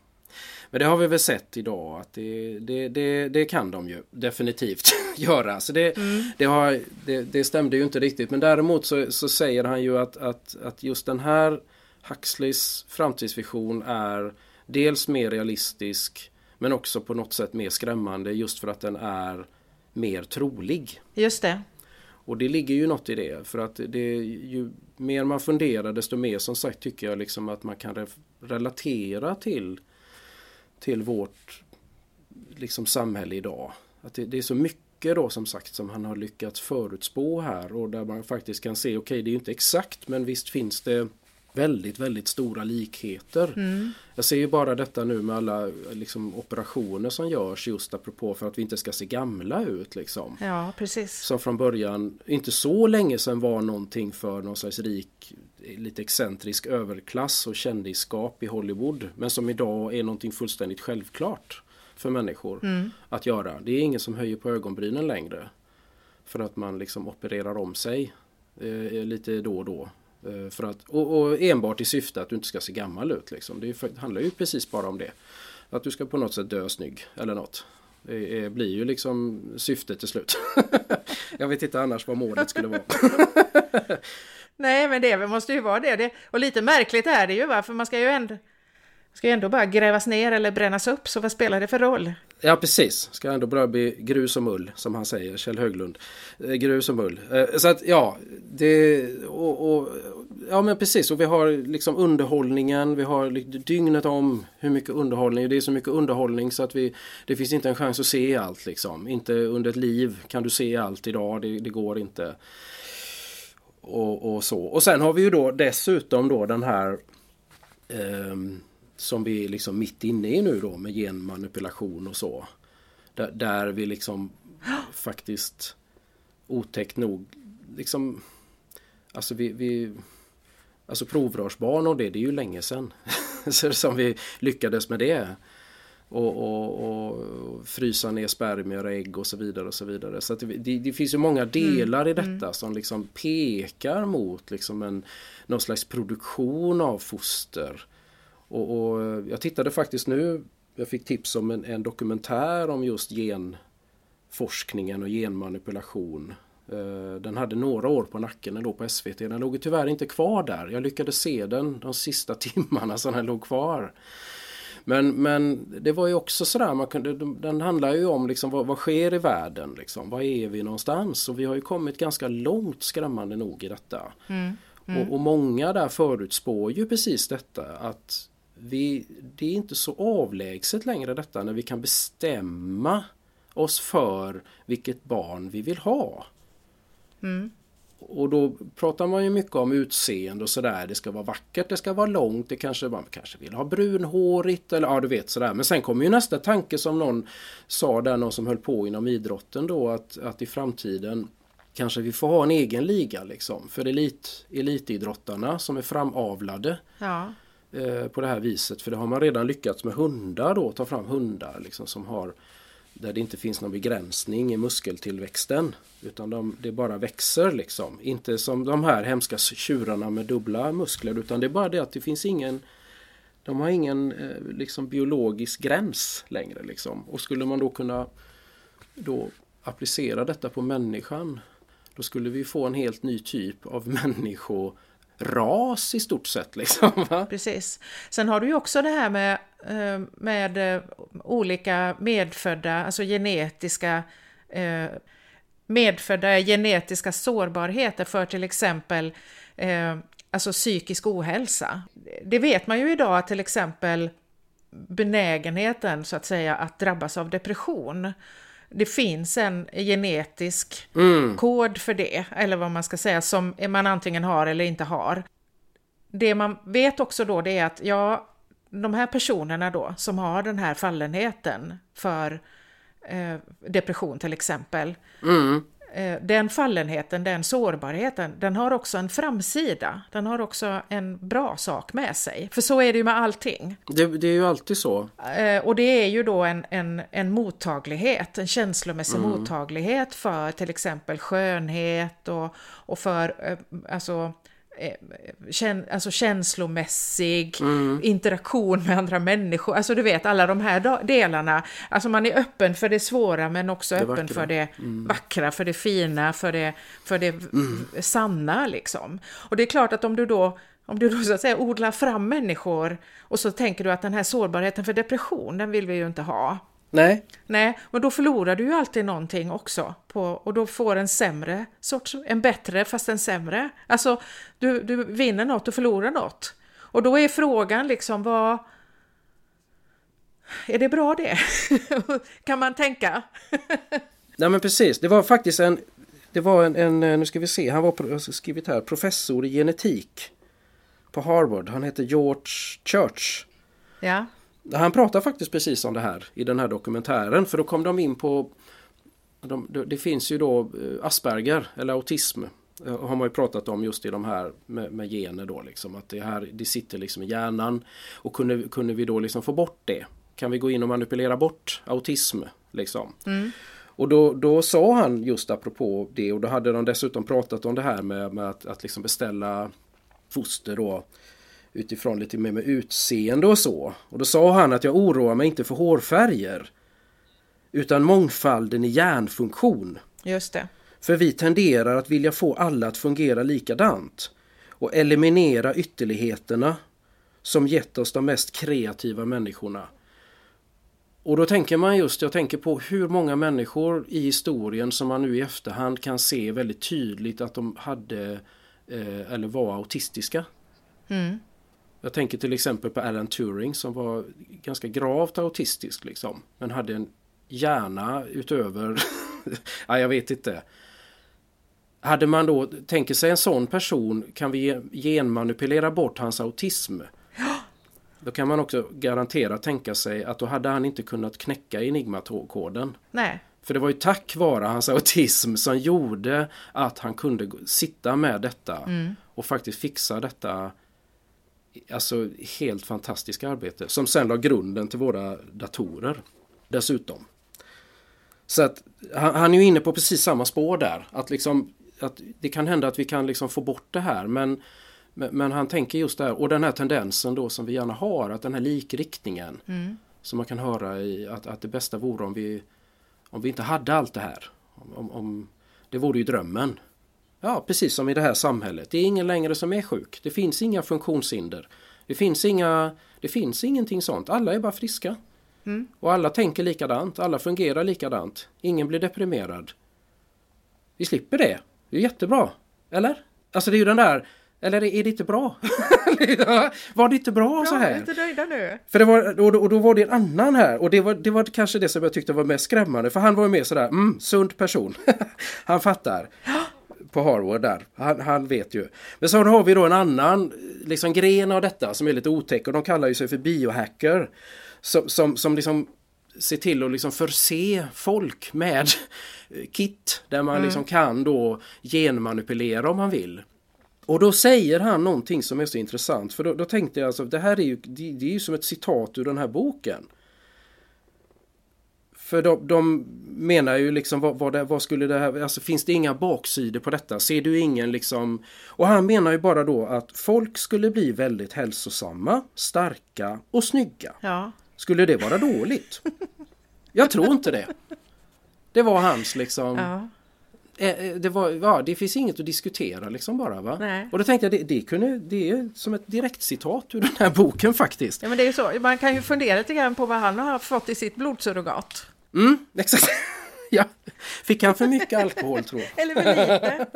Men det har vi väl sett idag att det, det, det, det kan de ju definitivt göra. Så det, mm. det, har, det, det stämde ju inte riktigt. Men däremot så, så säger han ju att, att, att just den här Huxleys framtidsvision är dels mer realistisk men också på något sätt mer skrämmande just för att den är mer trolig. Just det. Och det ligger ju något i det för att det ju mer man funderar desto mer som sagt tycker jag liksom att man kan re relatera till till vårt liksom samhälle idag. Att det, det, är så mycket då som sagt som han har lyckats förutspå här och där man faktiskt kan se, okej okay, det är ju inte exakt men visst finns det väldigt, väldigt stora likheter. Mm. Jag ser ju bara detta nu med alla liksom, operationer som görs just apropå för att vi inte ska se gamla ut. Liksom. Ja, precis. Som från början, inte så länge sedan var någonting för någon slags rik, lite excentrisk överklass och kändisskap i Hollywood. Men som idag är någonting fullständigt självklart för människor mm. att göra. Det är ingen som höjer på ögonbrynen längre. För att man liksom opererar om sig eh, lite då och då. Eh, för att, och, och, enbart i syfte att du inte ska se gammal ut. Liksom. Det handlar ju precis bara om det. Att du ska på något sätt dö snygg eller något. Det blir ju liksom syftet till slut. Jag vet inte annars vad målet skulle vara. Nej men det måste ju vara det. det. Och lite märkligt är det ju va, för man ska ju ändå ska ju ändå bara grävas ner eller brännas upp, så vad spelar det för roll? Ja precis, ska ändå bara bli grus och mull som han säger, Kjell Höglund. Eh, grus och mull. Eh, så att ja, det och, och, Ja men precis och vi har liksom underhållningen, vi har dygnet om hur mycket underhållning, det är så mycket underhållning så att vi Det finns inte en chans att se allt liksom. Inte under ett liv kan du se allt idag, det, det går inte. Och, och, så. Och sen har vi ju då dessutom då den här um, som vi är liksom mitt inne i nu då med genmanipulation och så. Där, där vi liksom faktiskt otäckt nog liksom Alltså vi, vi Alltså provrörsbarn och det, det är ju länge sedan som vi lyckades med det. Och, och, och, frysa ner spermier och ägg och så vidare. och så vidare. Så det, det, finns ju många delar mm. i detta mm. som liksom pekar mot liksom en, någon slags produktion av foster. Och, och, jag tittade faktiskt nu, jag fick tips om en, en dokumentär om just genforskningen och genmanipulation. Eh, den hade några år på nacken, den låg på SVT. Den låg tyvärr inte kvar där. Jag lyckades se den de sista timmarna som den låg kvar. Men, men det var ju också sådär, man kunde, den handlar ju om liksom, vad, vad sker i världen? Liksom, var är vi någonstans? Och vi har ju kommit ganska långt skrämmande nog i detta. Mm. Mm. Och, och, många där förutspår ju precis detta att vi, det är inte så avlägset längre detta när vi kan bestämma oss för vilket barn vi vill ha. Mm. Och då pratar man ju mycket om utseende och sådär. Det ska vara vackert, det ska vara långt, det kanske man kanske vill ha brunhårigt eller ja du vet sådär. Men sen kommer ju nästa tanke som någon sa där, någon som höll på inom idrotten då att, att i framtiden kanske vi får ha en egen liga liksom för elit, elitidrottarna som är framavlade. Ja. Eh, på det här viset. För det har man redan lyckats med hundar då, ta fram hundar liksom som har där det inte finns någon begränsning i muskeltillväxten. Utan de, det bara växer liksom. Inte som de här hemska tjurarna med dubbla muskler utan det är bara det att det finns ingen De har ingen eh, liksom biologisk gräns längre liksom. Och skulle man då kunna då applicera detta på människan då skulle vi få en helt ny typ av människo ras i stort sett. Liksom, va? Precis. Sen har du ju också det här med, eh, med eh, olika medfödda, alltså genetiska eh, medfödda genetiska sårbarheter för till exempel alltså psykisk ohälsa. Det vet man ju idag att till exempel benägenheten så att säga att drabbas av depression det finns en genetisk mm. kod för det, eller vad man ska säga, som man antingen har eller inte har. Det man vet också då det är att ja, de här personerna då som har den här fallenheten för eh, depression till exempel, mm. Eh, den fallenheten, den sårbarheten, den har också en framsida. Den har också en bra sak med sig. För så är det ju med allting. Det, det är ju alltid så. Eh, och det är ju då en, en, en mottaglighet, en känslomässig mm. mottaglighet för till exempel skönhet och, och för eh, alltså, kän, alltså känslomässig mm. interaktion med andra människor. Alltså du vet alla de här delarna. Alltså man är öppen för det svåra men också öppen vackra. för det mm. vackra, för det fina, för det, för det mm. sanna liksom. Och det är klart att om du då om du då så att säga odlar fram människor och så tänker du att den här sårbarheten för depression, den vill vi ju inte ha. Nej. Nej, men då förlorar du ju alltid någonting också. På, och då får en sämre sorts, en bättre fast en sämre. Alltså, du, du vinner något och förlorar något. Och då är frågan liksom vad... Är det bra det? kan man tänka? Nej men precis, det var faktiskt en, det var en, en nu ska vi se, han var, skrivit här, professor i genetik på Harvard. Han heter George Church. Ja. Han pratar faktiskt precis om det här i den här dokumentären för då kom de in på de, det finns ju då eh, Asperger eller autism eh, har man ju pratat om just i de här med, med gener då liksom att det här det sitter liksom i hjärnan och kunde, kunde vi då liksom få bort det? Kan vi gå in och manipulera bort autism liksom? Mm. Och då, då sa han just apropå det och då hade de dessutom pratat om det här med, med att, att liksom beställa foster då utifrån lite mer med utseende och så. Och då sa han att jag oroar mig inte för hårfärger utan mångfalden i hjärnfunktion. Just det. För vi tenderar att vilja få alla att fungera likadant och eliminera ytterligheterna som gett oss de mest kreativa människorna. Och då tänker man just, jag tänker på hur många människor i historien som man nu i efterhand kan se väldigt tydligt att de hade eh, eller var autistiska. Mm. Jag tänker till exempel på Alan Turing som var ganska gravt autistisk liksom. Men hade en hjärna utöver, ja jag vet inte. Hade man då, tänker sig en sån person, kan vi genmanipulera bort hans autism? Då kan man också garanterat tänka sig att då hade han inte kunnat knäcka enigmakoden. Nej. För det var ju tack vare hans autism som gjorde att han kunde sitta med detta Mm. och faktiskt fixa detta Alltså helt fantastiska arbete som sen la grunden till våra datorer dessutom. Så att han, han är ju inne på precis samma spår där. Att liksom att det kan hända att vi kan liksom få bort det här men, men, men han tänker just där och den här tendensen då som vi gärna har att den här likriktningen Mm. som man kan höra i att, att det bästa vore om vi om vi inte hade allt det här. Om, om, det vore ju drömmen. Ja, precis som i det här samhället. Det är ingen längre som är sjuk. Det finns inga funktionshinder. Det finns, inga, det finns ingenting sånt. Alla är bara friska. Mm. Och alla tänker likadant. Alla fungerar likadant. Ingen blir deprimerad. Vi slipper det. Det är jättebra. Eller? Alltså det är ju den där... Eller är det inte bra? var det inte bra, så Bra, är här? inte nöjda nu. För det var, och, då, och då var det en annan här och det var, det var kanske det som jag tyckte var mest skrämmande för han var ju mer sådär, mm, sund person. han fattar. På Harvard där. Han, han vet ju. Men så har vi då en annan liksom gren av detta som är lite otäck och de kallar ju sig för biohacker. Som, som, som liksom ser till att liksom förse folk med kit där man liksom kan då genmanipulera om man vill. Och då säger han någonting som är så intressant för då, då tänkte jag alltså det här är ju, det, det är ju som ett citat ur den här boken. För de, de menar ju liksom vad, vad, det, vad skulle det här, alltså finns det inga baksidor på detta? Ser du ingen liksom... Och han menar ju bara då att folk skulle bli väldigt hälsosamma, starka och snygga. Ja. Skulle det vara dåligt? Jag tror inte det. Det var hans liksom... ja. Eh, eh, Det, var, ja, det finns inget att diskutera liksom bara va? Nej. Och då tänkte jag det, det, kunde, det är som ett direkt citat ur den här boken faktiskt. ja, men det är ju så. Man kan ju fundera lite grann på vad han har fått i sitt blodsurrogat. Mm, exakt. ja. Fick han för mycket alkohol tror jag? Eller för lite.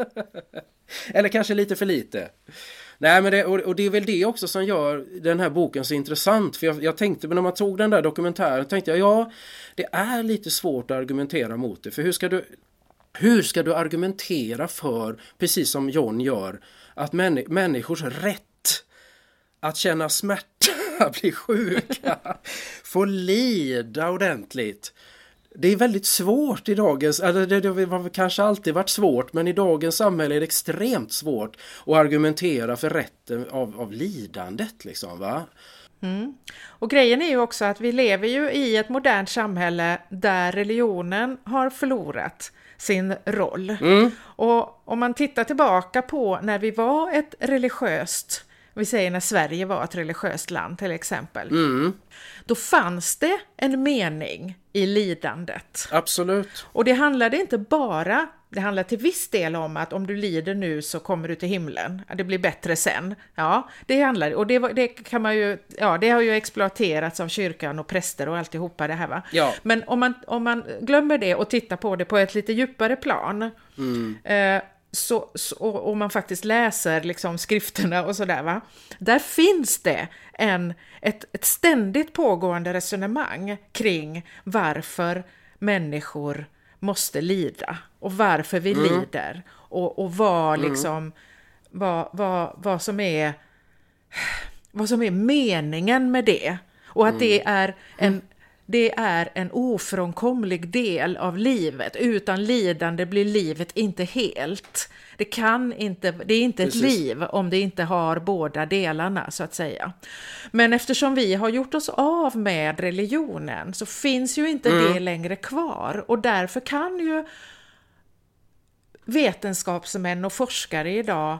Eller kanske lite för lite. Nej men det, och, och det är väl det också som gör den här boken så intressant. För jag, jag tänkte, men när man tog den där dokumentären tänkte jag ja, det är lite svårt att argumentera mot det. För hur ska du, hur ska du argumentera för, precis som John gör, att män, människors rätt att känna smärta, bli sjuka, få lida ordentligt. Det är väldigt svårt i dagens, eller det, det har kanske alltid varit svårt, men i dagens samhälle är det extremt svårt att argumentera för rätten av, av lidandet liksom va. Och grejen är ju också att vi lever ju i ett modernt samhälle där religionen har förlorat sin roll. Och om man tittar tillbaka på när vi var ett religiöst, vi säger när Sverige var ett religiöst land till exempel, Mm, då fanns det en mening i lidandet. absolut. Och det handlade inte bara, det handlade till viss del om att om du lider nu så kommer du till himlen, det blir bättre sen. Ja, det handlade, och det, det kan man ju, ja det har ju exploaterats av kyrkan och präster och alltihopa det här va. Ja. Men om man, om man glömmer det och tittar på det på ett lite djupare plan, eh, så, så, och, man faktiskt läser liksom skrifterna och sådär va, där finns det en, ett, ett ständigt pågående resonemang kring varför människor måste lida och varför vi Mm. lider och, och vad liksom vad, vad, vad som är vad som är meningen med det. Och att det är en det är en ofrånkomlig del av livet. Utan lidande blir livet inte helt. Det kan inte, det är inte Precis. ett liv om det inte har båda delarna så att säga. Men eftersom vi har gjort oss av med religionen så finns ju inte det längre kvar och därför kan ju vetenskapsmän och forskare idag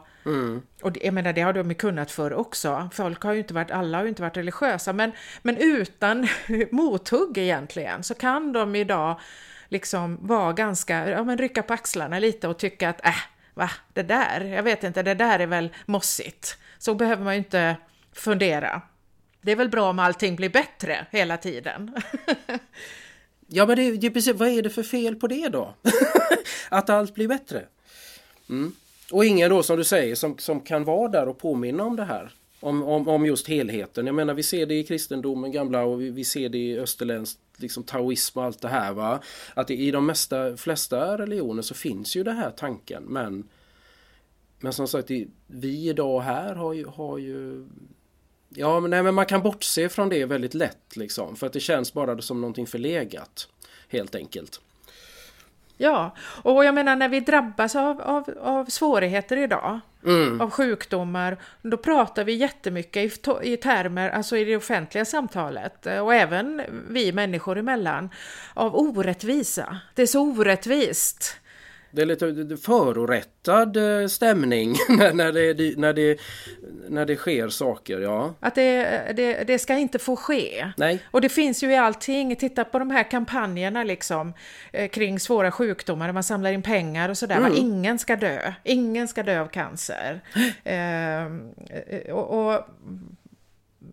och det, jag menar det har de ju kunnat för också. Folk har ju inte varit, alla har ju inte varit religiösa men, men utan mothugg egentligen så kan de idag liksom vara ganska, ja men rycka på axlarna lite och tycka att äh, va, det där, jag vet inte, det där är väl mossigt. Så behöver man ju inte fundera. Det är väl bra om allting blir bättre hela tiden. Ja men det, det precis, vad är det för fel på det då? att allt blir bättre. Mm. Och ingen då som du säger som, som kan vara där och påminna om det här. Om, om, om just helheten. Jag menar vi ser det i kristendomen gamla och vi, vi ser det i österländsk liksom taoism och allt det här va. Att i de mesta, flesta religioner så finns ju den här tanken men Men som sagt vi idag här har ju, har ju Ja men, nej, men man kan bortse från det väldigt lätt liksom för att det känns bara som någonting förlegat. Helt enkelt. Ja, och jag menar när vi drabbas av, av, av svårigheter idag, av sjukdomar, då pratar vi jättemycket i, i termer, alltså i det offentliga samtalet, eh, och även vi människor emellan, av orättvisa. Det är så orättvist. Det är lite förorättad eh, stämning när, när, det, när, det, när det sker saker, ja. Att det, det, det ska inte få ske. Nej, Och det finns ju i allting, titta på de här kampanjerna liksom eh, kring svåra sjukdomar där man samlar in pengar och sådär. Va? Ingen ska dö, ingen ska dö av cancer. Ehm, Eh, och, och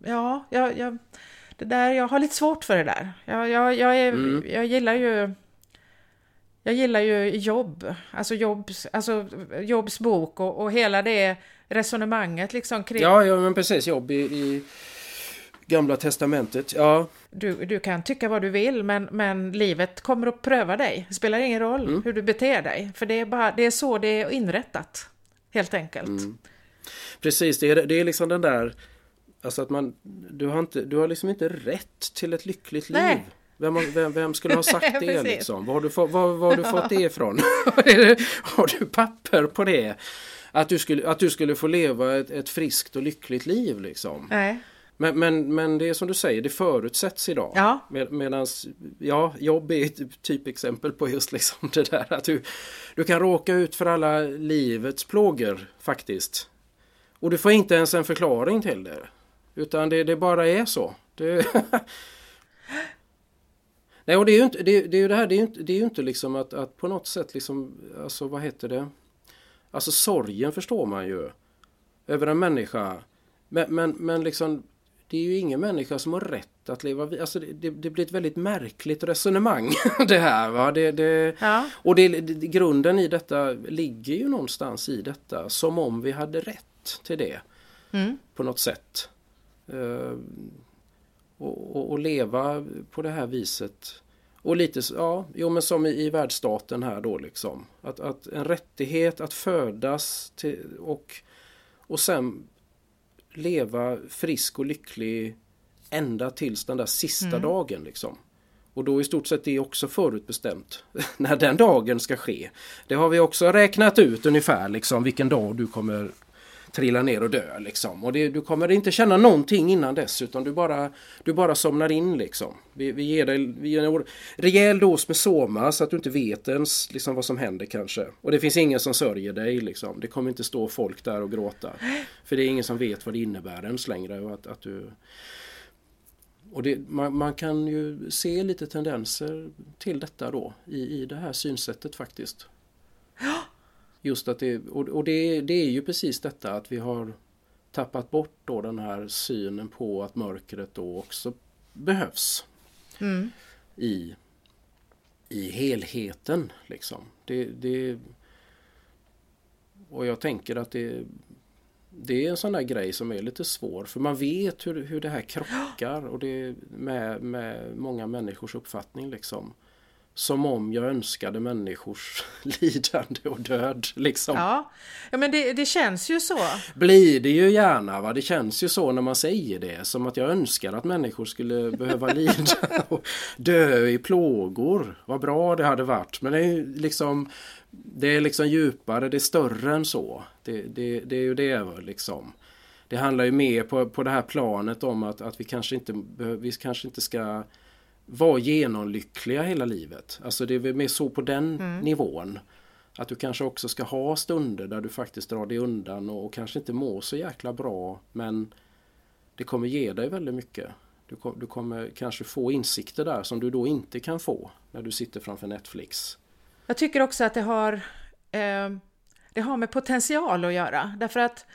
ja, jag, jag, det där, jag har lite svårt för det där. Jag, jag, jag, är, jag gillar ju jag gillar ju jobb, alltså Jobs, alltså Jobs bok och, och hela det resonemanget liksom kring ja, ja men precis, jobb i, i Gamla Testamentet, ja. du, du kan tycka vad du vill men, men livet kommer att pröva dig. Det spelar ingen roll Mm. hur du beter dig. För det är, bara, det är så det är inrättat. Helt enkelt. Mm. Precis, det är, det är liksom den där Alltså att man Du har, inte, du har liksom inte rätt till ett lyckligt Nej. liv. Vem, vem, vem skulle ha sagt det liksom? Var har du, få, var, var har du fått det ifrån? Har du papper på det? Att du skulle, att du skulle få leva ett, ett friskt och lyckligt liv liksom. Nej. Men, men, men det är som du säger, det förutsätts idag. Ja. Med, medans, ja, jobb är ett typexempel på just liksom det där att du, du kan råka ut för alla livets plågor faktiskt. Och du får inte ens en förklaring till det. Utan det, det bara är så. Det... Nej, och det är ju inte det, det, är ju det här, det är ju inte, det är inte liksom att, att på något sätt liksom, alltså vad heter det? Alltså sorgen förstår man ju. Över en människa. Men, men, men liksom det är ju ingen människa som har rätt att leva vidare. Alltså det, det, blir ett väldigt märkligt resonemang det här. Va? Det, det, Ja. Och det, grunden i detta ligger ju någonstans i detta. Som om vi hade rätt till det. Mm. På något sätt. Eh, och, och, och leva på det här viset. Och lite ja, jo men som i, i världsstaten här då liksom. Att, att en rättighet att födas till, och, och sen leva frisk och lycklig ända tills den där sista dagen liksom. Och då i stort sett det är också förutbestämt när den dagen ska ske. Det har vi också räknat ut ungefär liksom vilken dag du kommer trilla ner och dö liksom. Och det, du kommer inte känna någonting innan dess utan du bara, du bara somnar in liksom. Vi, vi ger dig vi ger en rejäl dos med soma så att du inte vet ens liksom, vad som händer kanske. Och det finns ingen som sörjer dig liksom. Det kommer inte stå folk där och gråta. För det är ingen som vet vad det innebär ens längre. Och att, att du... Och det, man, man kan ju se lite tendenser till detta då i, i det här synsättet faktiskt. Just att det, och, och det, det är ju precis detta att vi har tappat bort då den här synen på att mörkret då också behövs Mm. i, i helheten. Liksom. Det, det, och jag tänker att det, det är en sån där grej som är lite svår för man vet hur, hur det här krockar och det med, med många människors uppfattning. Liksom. Som om jag önskade människors lidande och död. Liksom. Ja, ja men det, det känns ju så. Blir det ju gärna, va? det känns ju så när man säger det. Som att jag önskar att människor skulle behöva lida och dö i plågor. Vad bra det hade varit. Men det är liksom det är liksom djupare, det är större än så. Det, det, det är ju det liksom. Det handlar ju mer på, på det här planet om att, att vi, kanske inte, vi kanske inte ska vara genomlyckliga hela livet. Alltså det är väl mer så på den mm. nivån. Att du kanske också ska ha stunder där du faktiskt drar dig undan och, och kanske inte mår så jäkla bra men det kommer ge dig väldigt mycket. Du, du kommer kanske få insikter där som du då inte kan få när du sitter framför Netflix. Jag tycker också att det har, eh, det har med potential att göra därför att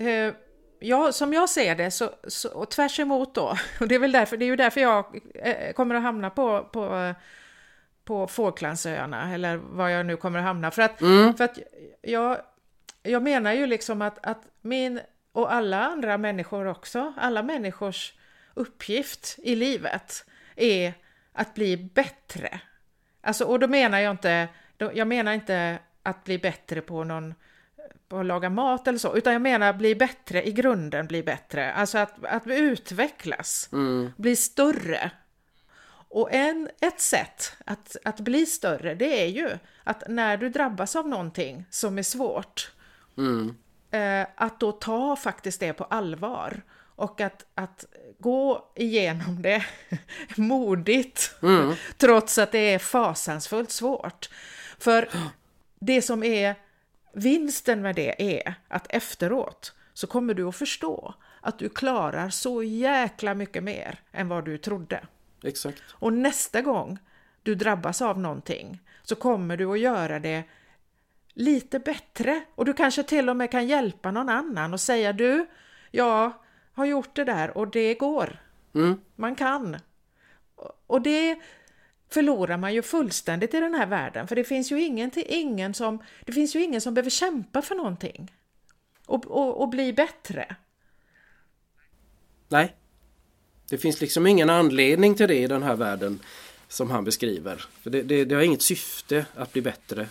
eh, ja, som jag ser det, så, så, och tvärs emot då, och det är väl därför, det är ju därför jag eh, kommer att hamna på, på, på Falklandsöarna, eller var jag nu kommer att hamna. För att, mm. för att jag, jag menar ju liksom att, att min, och alla andra människor också, alla människors uppgift i livet är att bli bättre. Alltså, och då menar jag inte, jag menar inte att bli bättre på någon på att laga mat eller så, utan jag menar bli bättre i grunden, bli bättre. Alltså att, att utvecklas, mm. bli större. Och en, ett sätt att, att bli större, det är ju att när du drabbas av någonting som är svårt, mm. eh, att då ta faktiskt det på allvar. Och att, att gå igenom det modigt, mm. trots att det är fasansfullt svårt. För det som är Vinsten med det är att efteråt så kommer du att förstå att du klarar så jäkla mycket mer än vad du trodde. Exakt. Och nästa gång du drabbas av någonting så kommer du att göra det lite bättre och du kanske till och med kan hjälpa någon annan och säga du, jag har gjort det där och det går. Mm. Man kan. Och det förlorar man ju fullständigt i den här världen, för det finns ju ingen, ingen, som, det finns ju ingen som behöver kämpa för någonting och, och, och bli bättre. Nej. Det finns liksom ingen anledning till det i den här världen som han beskriver. För det, det, det har inget syfte att bli bättre.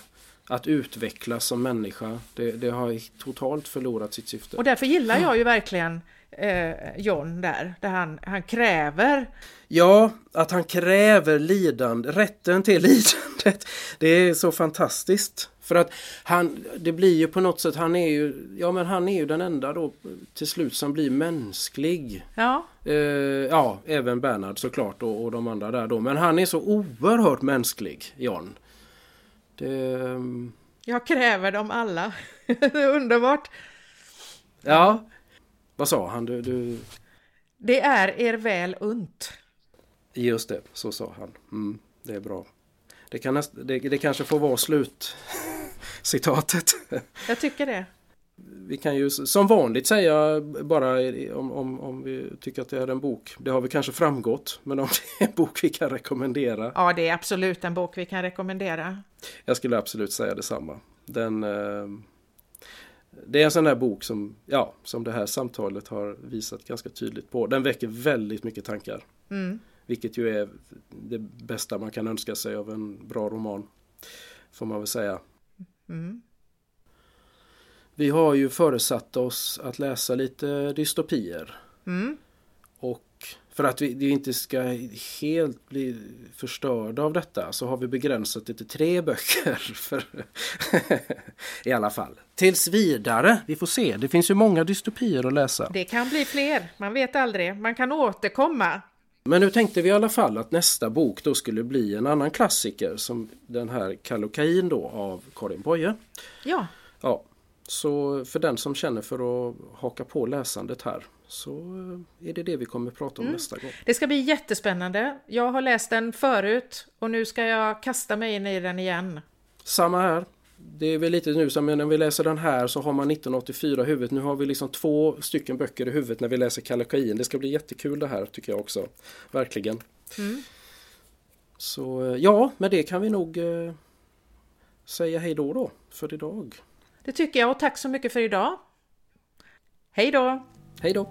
Att utvecklas som människa. Det, det, har totalt förlorat sitt syfte. Och därför gillar jag ju verkligen eh, John där, där han, han kräver Ja, att han kräver lidande, rätten till lidandet. Det är så fantastiskt. För att han, det blir ju på något sätt, han är ju, ja men han är ju den enda då till slut som blir mänsklig. Ja. Eh, ja, även Bernhard såklart och, och de andra där då. Men han är så oerhört mänsklig, John. Det... Ehm, Jag kräver dem alla. det är underbart. Ja. Vad sa han? Du, du... Det är er väl unt. Just det, så sa han. Mm, det är bra. Det, kan näst, det, det kanske får vara slutcitatet. Jag tycker det. Vi kan ju som vanligt säga bara om, om, om vi tycker att det är en bok. Det har vi kanske framgått. Men om det är en bok vi kan rekommendera. Ja, det är absolut en bok vi kan rekommendera. Jag skulle absolut säga detsamma. Den, eh, det är en sån där bok som, ja, som det här samtalet har visat ganska tydligt på. Den väcker väldigt mycket tankar. Mm. Vilket ju är det bästa man kan önska sig av en bra roman. Får man väl säga. Mm. Vi har ju föresatt oss att läsa lite dystopier. Mm. För att vi inte ska helt bli förstörda av detta så har vi begränsat det till tre böcker. För I alla fall. Tills vidare. Vi får se. Det finns ju många dystopier att läsa. Det kan bli fler. Man vet aldrig. Man kan återkomma. Men nu tänkte vi i alla fall att nästa bok då skulle bli en annan klassiker som den här Kallocain då av Karin Boye. Ja. Ja, så för den som känner för att haka på läsandet här så är det det vi kommer att prata om mm. nästa gång. Det ska bli jättespännande. Jag har läst den förut och nu ska jag kasta mig in i den igen. Samma här det är väl lite nu som när vi läser den här så har man 1984 i huvudet. Nu har vi liksom två stycken böcker i huvudet när vi läser Kallocain. Det ska bli jättekul det här tycker jag också. Verkligen. Mm. Så eh, ja, med det kan vi nog eh, säga hej då då för idag. Det tycker jag och tack så mycket för idag. Hej då! Hej då!